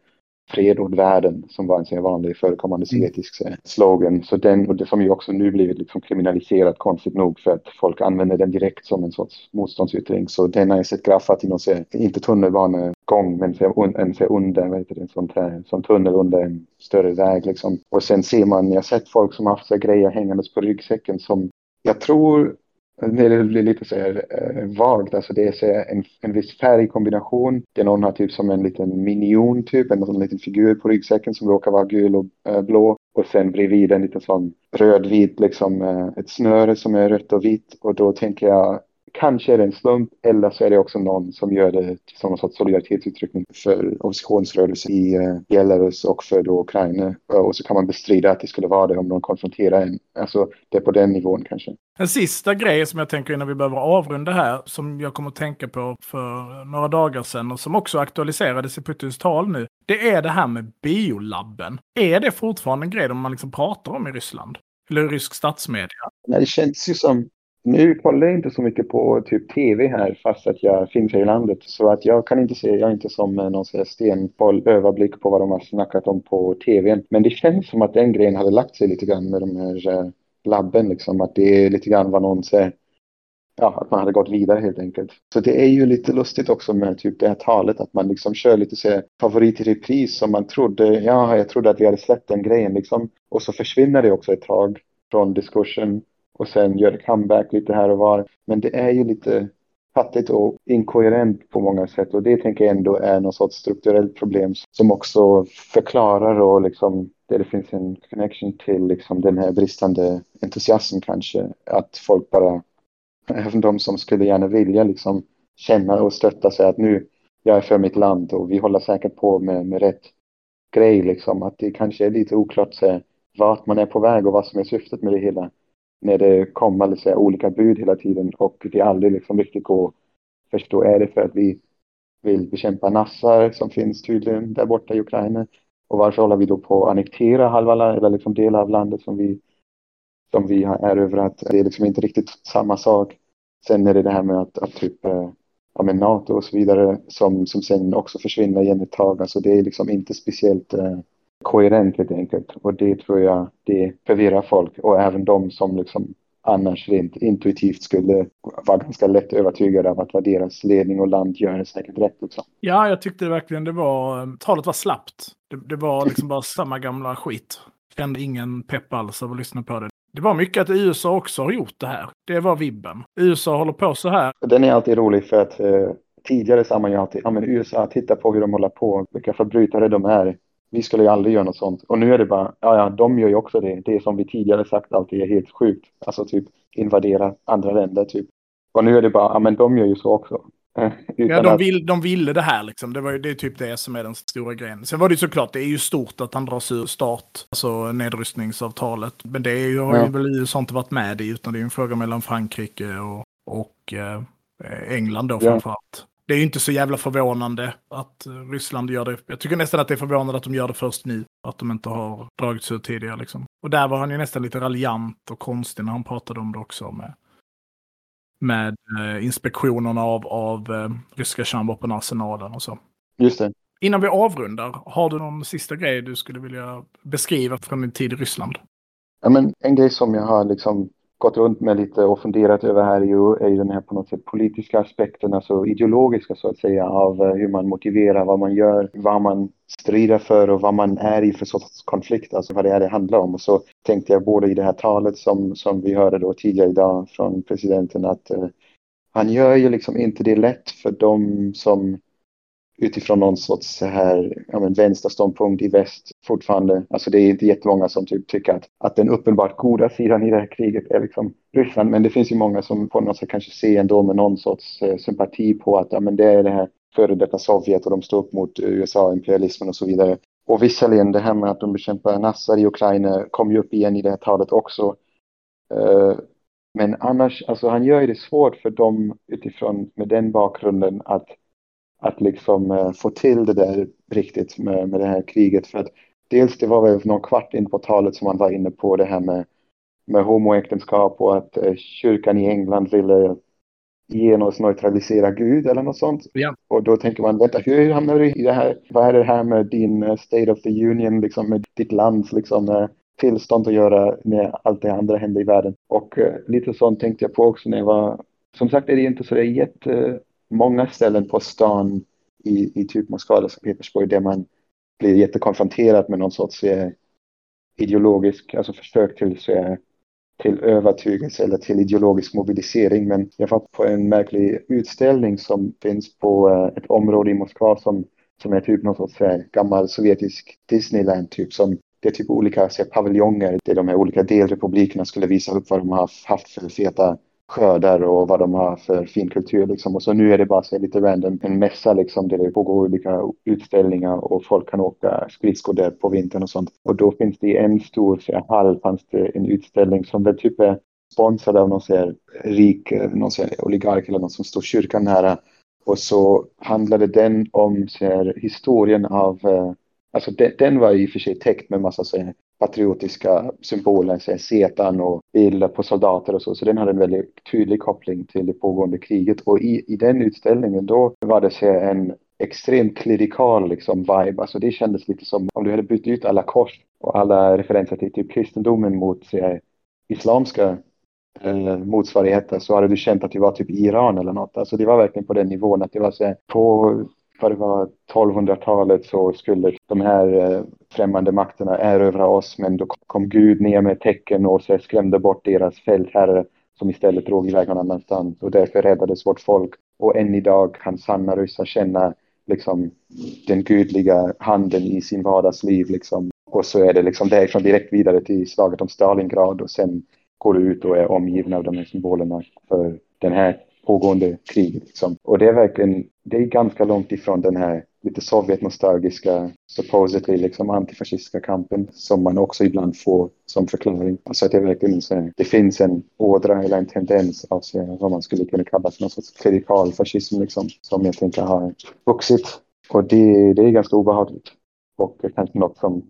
[SPEAKER 4] fred åt världen som var en sån vanlig förekommande mm. sovjetisk mm. slogan. Så den, och det som ju också nu blivit liksom kriminaliserat konstigt nog för att folk använder den direkt som en sorts motståndsyttring. Så den har jag sett graffat i någon, inte tunnelbanegång, men för, en för under, vad heter det, en sån, här, sån tunnel under en större väg liksom. Och sen ser man, jag har sett folk som har haft så grejer hängandes på ryggsäcken som jag tror det blir lite så här eh, vagt. Alltså det är så en, en viss färgkombination. Det är någon har typ som en liten minion typ, en sån liten figur på ryggsäcken som råkar vara gul och eh, blå. Och sen bredvid en liten sån rödvit, liksom eh, ett snöre som är rött och vitt. Och då tänker jag, Kanske är det en slump eller så är det också någon som gör det som en sorts solidaritetsuttryckning för oppositionsrörelsen i uh, Belarus och för då Ukraina. Och så kan man bestrida att det skulle vara det om någon konfronterar en. Alltså det är på den nivån kanske.
[SPEAKER 2] En sista grej som jag tänker innan vi behöver avrunda här som jag kommer att tänka på för några dagar sedan och som också aktualiserades i Putins tal nu. Det är det här med biolabben. Är det fortfarande en grej man liksom pratar om i Ryssland? Eller rysk statsmedia?
[SPEAKER 4] Nej, det känns ju som nu kollar jag inte så mycket på typ tv här fast att jag finns här i landet. Så att jag kan inte se, jag är inte som eh, någon stenboll överblick på vad de har snackat om på tv. Men det känns som att den grejen hade lagt sig lite grann med de här eh, labben liksom. Att det är lite grann vad någon säger. Ja, att man hade gått vidare helt enkelt. Så det är ju lite lustigt också med typ det här talet att man liksom kör lite så favorit i repris som man trodde, ja, jag trodde att vi hade släppt den grejen liksom. Och så försvinner det också ett tag från diskursen och sen gör comeback lite här och var. Men det är ju lite fattigt och inkoherent på många sätt och det tänker jag ändå är något sorts strukturellt problem som också förklarar och liksom där det finns en connection till liksom den här bristande entusiasmen kanske. Att folk bara, även de som skulle gärna vilja liksom känna och stötta sig att nu, jag är för mitt land och vi håller säkert på med, med rätt grej liksom. Att det kanske är lite oklart så, vart man är på väg och vad som är syftet med det hela när det kommer liksom, olika bud hela tiden och det aldrig liksom riktigt går att förstå. Är det för att vi vill bekämpa nassar som finns tydligen där borta i Ukraina? Och varför håller vi då på att annektera halva eller liksom delar av landet som vi som vi har erövrat? det är liksom inte riktigt samma sak. Sen är det det här med att, att typ eh, ja, men NATO och så vidare som, som sen också försvinner igen ett tag. Alltså det är liksom inte speciellt eh, koherent helt enkelt. Och det tror jag det förvirrar folk och även de som liksom annars rent intuitivt skulle vara ganska lätt övertygade av att vad deras ledning och land gör är säkert rätt också.
[SPEAKER 2] Ja, jag tyckte verkligen det var, talet var slappt. Det, det var liksom bara samma gamla skit. Kände ingen pepp alls av att lyssna på det. Det var mycket att USA också har gjort det här. Det var vibben. USA håller på så här.
[SPEAKER 4] Den är alltid rolig för att eh, tidigare sa man ju alltid, ja men USA, titta på hur de håller på, vilka förbrytare de är. Vi skulle ju aldrig göra något sånt. Och nu är det bara, ja ja, de gör ju också det. Det som vi tidigare sagt alltid är helt sjukt. Alltså typ invadera andra länder typ. Och nu är det bara, ja men de gör ju så också.
[SPEAKER 2] ja, de, vill, de ville det här liksom. Det, var, det är typ det som är den stora grejen. Sen var det såklart, det är ju stort att han dras ur start, alltså nedrustningsavtalet. Men det är ju, har ju väl USA inte varit med i, utan det är en fråga mellan Frankrike och, och eh, England då ja. framförallt. Det är ju inte så jävla förvånande att Ryssland gör det. Jag tycker nästan att det är förvånande att de gör det först nu. Att de inte har dragits ut tidigare liksom. Och där var han ju nästan lite raljant och konstig när han pratade om det också. Med med eh, inspektionerna av, av eh, ryska kärnvapenarsenalen och så.
[SPEAKER 4] Just det.
[SPEAKER 2] Innan vi avrundar, har du någon sista grej du skulle vilja beskriva från din tid i Ryssland?
[SPEAKER 4] Ja, men en grej som jag har liksom gått runt med lite och funderat över här är ju, är ju den här på något sätt politiska aspekten, alltså ideologiska så att säga, av eh, hur man motiverar vad man gör, vad man strider för och vad man är i för sorts konflikt, alltså vad det är det handlar om. Och så tänkte jag både i det här talet som, som vi hörde då tidigare idag från presidenten att uh, han gör ju liksom inte det lätt för dem som utifrån någon sorts så här, ja, men vänsterståndpunkt i väst fortfarande. Alltså det är inte jättemånga som typ tycker att, att den uppenbart goda sidan i det här kriget är liksom Ryssland. Men det finns ju många som på något sätt kanske ser ändå med någon sorts eh, sympati på att ja, men det är det här före detta Sovjet och de står upp mot eh, USA, imperialismen och så vidare. Och visserligen det här med att de bekämpar nassar i Ukraina kom ju upp igen i det här talet också. Uh, men annars, alltså han gör ju det svårt för dem utifrån med den bakgrunden att att liksom uh, få till det där riktigt med, med det här kriget. För att dels det var väl någon kvart in på talet som han var inne på det här med, med homoäktenskap och att uh, kyrkan i England ville genusneutralisera Gud eller något sånt.
[SPEAKER 2] Ja.
[SPEAKER 4] Och då tänker man, vänta, hur hamnar du i det här? Vad är det här med din State of the Union, liksom med ditt lands liksom, tillstånd att göra med allt det andra händer i världen? Och uh, lite sånt tänkte jag på också när jag var, som sagt är det inte så det är jätte många ställen på stan i, i typ Moskva eller Sankt Petersburg där man blir jättekonfronterad med någon sorts eh, ideologisk, alltså försök till, så, eh, till övertygelse eller till ideologisk mobilisering. Men jag var på en märklig utställning som finns på eh, ett område i Moskva som, som är typ någon sorts eh, gammal sovjetisk Disneyland typ som det är typ olika så, paviljonger där de här olika delrepublikerna skulle visa upp vad de har haft för feta skördar och vad de har för fin kultur liksom. Och så nu är det bara så lite random en mässa liksom där det pågår olika utställningar och folk kan åka skridskor där på vintern och sånt. Och då finns det i en stor så hall fanns det en utställning som väl typ är sponsrad av någon så här rik, någon så här oligark eller någon som står kyrkan nära. Och så handlade den om så här, historien av eh, Alltså den, den var i och för sig täckt med massa så här, patriotiska symboler, så setan och bilder på soldater och så. Så den hade en väldigt tydlig koppling till det pågående kriget. Och i, i den utställningen då var det så en extremt klerikal liksom vibe. Alltså det kändes lite som om du hade bytt ut alla kors och alla referenser till typ kristendomen mot se, islamska eh, motsvarigheter så hade du känt att du var typ i Iran eller något. Alltså det var verkligen på den nivån att det var så på för det var 1200-talet så skulle de här eh, främmande makterna erövra oss men då kom Gud ner med tecken och så skrämde bort deras fältherre som istället drog iväg någon annanstans och därför räddades vårt folk. Och än idag kan sanna ryssar känna liksom den gudliga handen i sin vardagsliv liksom. Och så är det liksom därifrån direkt vidare till slaget om Stalingrad och sen går du ut och är omgiven av de här symbolerna för den här pågående krig, Liksom. Och det är verkligen, det är ganska långt ifrån den här lite sovjetnostalgiska, supposedly liksom antifascistiska kampen som man också ibland får som förklaring. Alltså att det är verkligen så det finns en ådra eller en tendens av så, vad man skulle kunna kalla för någon sorts klerikal fascism liksom, som jag tänker har vuxit. Och det, det är ganska obehagligt. Och kanske något som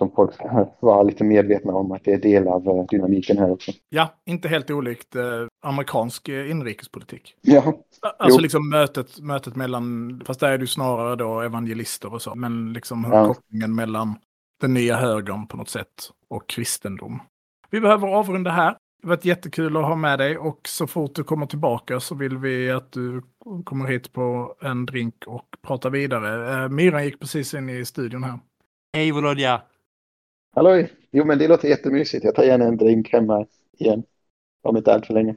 [SPEAKER 4] som folk ska vara lite medvetna om att det är del av eh, dynamiken här också.
[SPEAKER 2] Ja, inte helt olikt eh, amerikansk eh, inrikespolitik.
[SPEAKER 4] Ja,
[SPEAKER 2] Alltså
[SPEAKER 4] Jo.
[SPEAKER 2] liksom mötet, mötet mellan, fast där är ju snarare då evangelister och så, men liksom
[SPEAKER 4] Ja.
[SPEAKER 2] kopplingen mellan den nya högern på något sätt och kristendom. Vi behöver avrunda här. Det har varit jättekul att ha med dig och så fort du kommer tillbaka så vill vi att du kommer hit på en drink och pratar vidare. Eh, Myran gick precis in i studion här.
[SPEAKER 3] Hej Volodja!
[SPEAKER 4] halloj! Jo, men det låter jättemysigt. Jag tar gärna en drink hemma igen. Om inte allt för länge.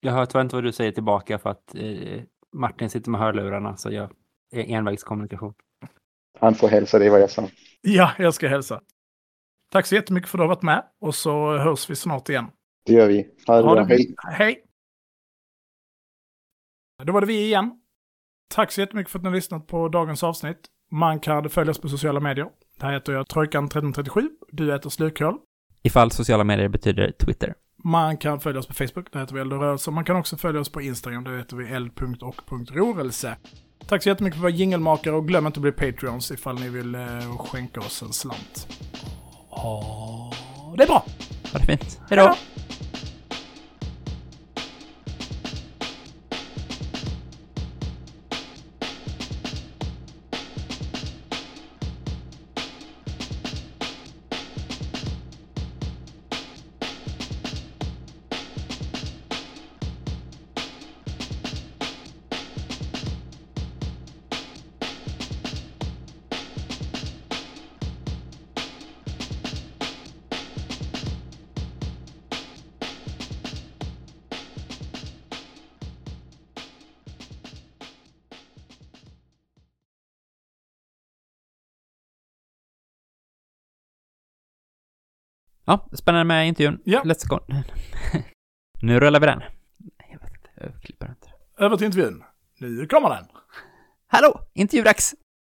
[SPEAKER 3] Jag hör tyvärr inte vad du säger tillbaka för att eh, Martin sitter med hörlurarna så jag är envägskommunikation.
[SPEAKER 4] Han får hälsa dig vad jag sa.
[SPEAKER 2] Ja, jag ska hälsa. Tack så jättemycket för att du har varit med och så hörs vi snart igen.
[SPEAKER 4] Det gör vi. Ha det
[SPEAKER 2] Ha det
[SPEAKER 4] Hej!
[SPEAKER 2] Hej! Då var det vi igen. Tack så jättemycket för att ni har lyssnat på dagens avsnitt. Man kan följa oss på sociala medier. Där heter jag Trojkan1337. Du heter Slukhål.
[SPEAKER 3] Ifall sociala medier betyder Twitter.
[SPEAKER 2] Man kan följa oss på Facebook. Där heter vi Eld och rörelse. Man kan också följa oss på Instagram. Där heter vi eld.och.rörelse. Tack så jättemycket för att vara jingelmakare och glöm inte att bli Patreons ifall ni vill eh, skänka oss en slant. Ja, det är bra!
[SPEAKER 3] Ha det fint. Hej då! Ja, spännande med intervjun.
[SPEAKER 2] Ja.
[SPEAKER 3] Let's go. nu rullar vi den. Jag vet inte. Jag klipper inte.
[SPEAKER 2] Över till intervjun. Nu kommer den.
[SPEAKER 3] Hallå! Intervjudags!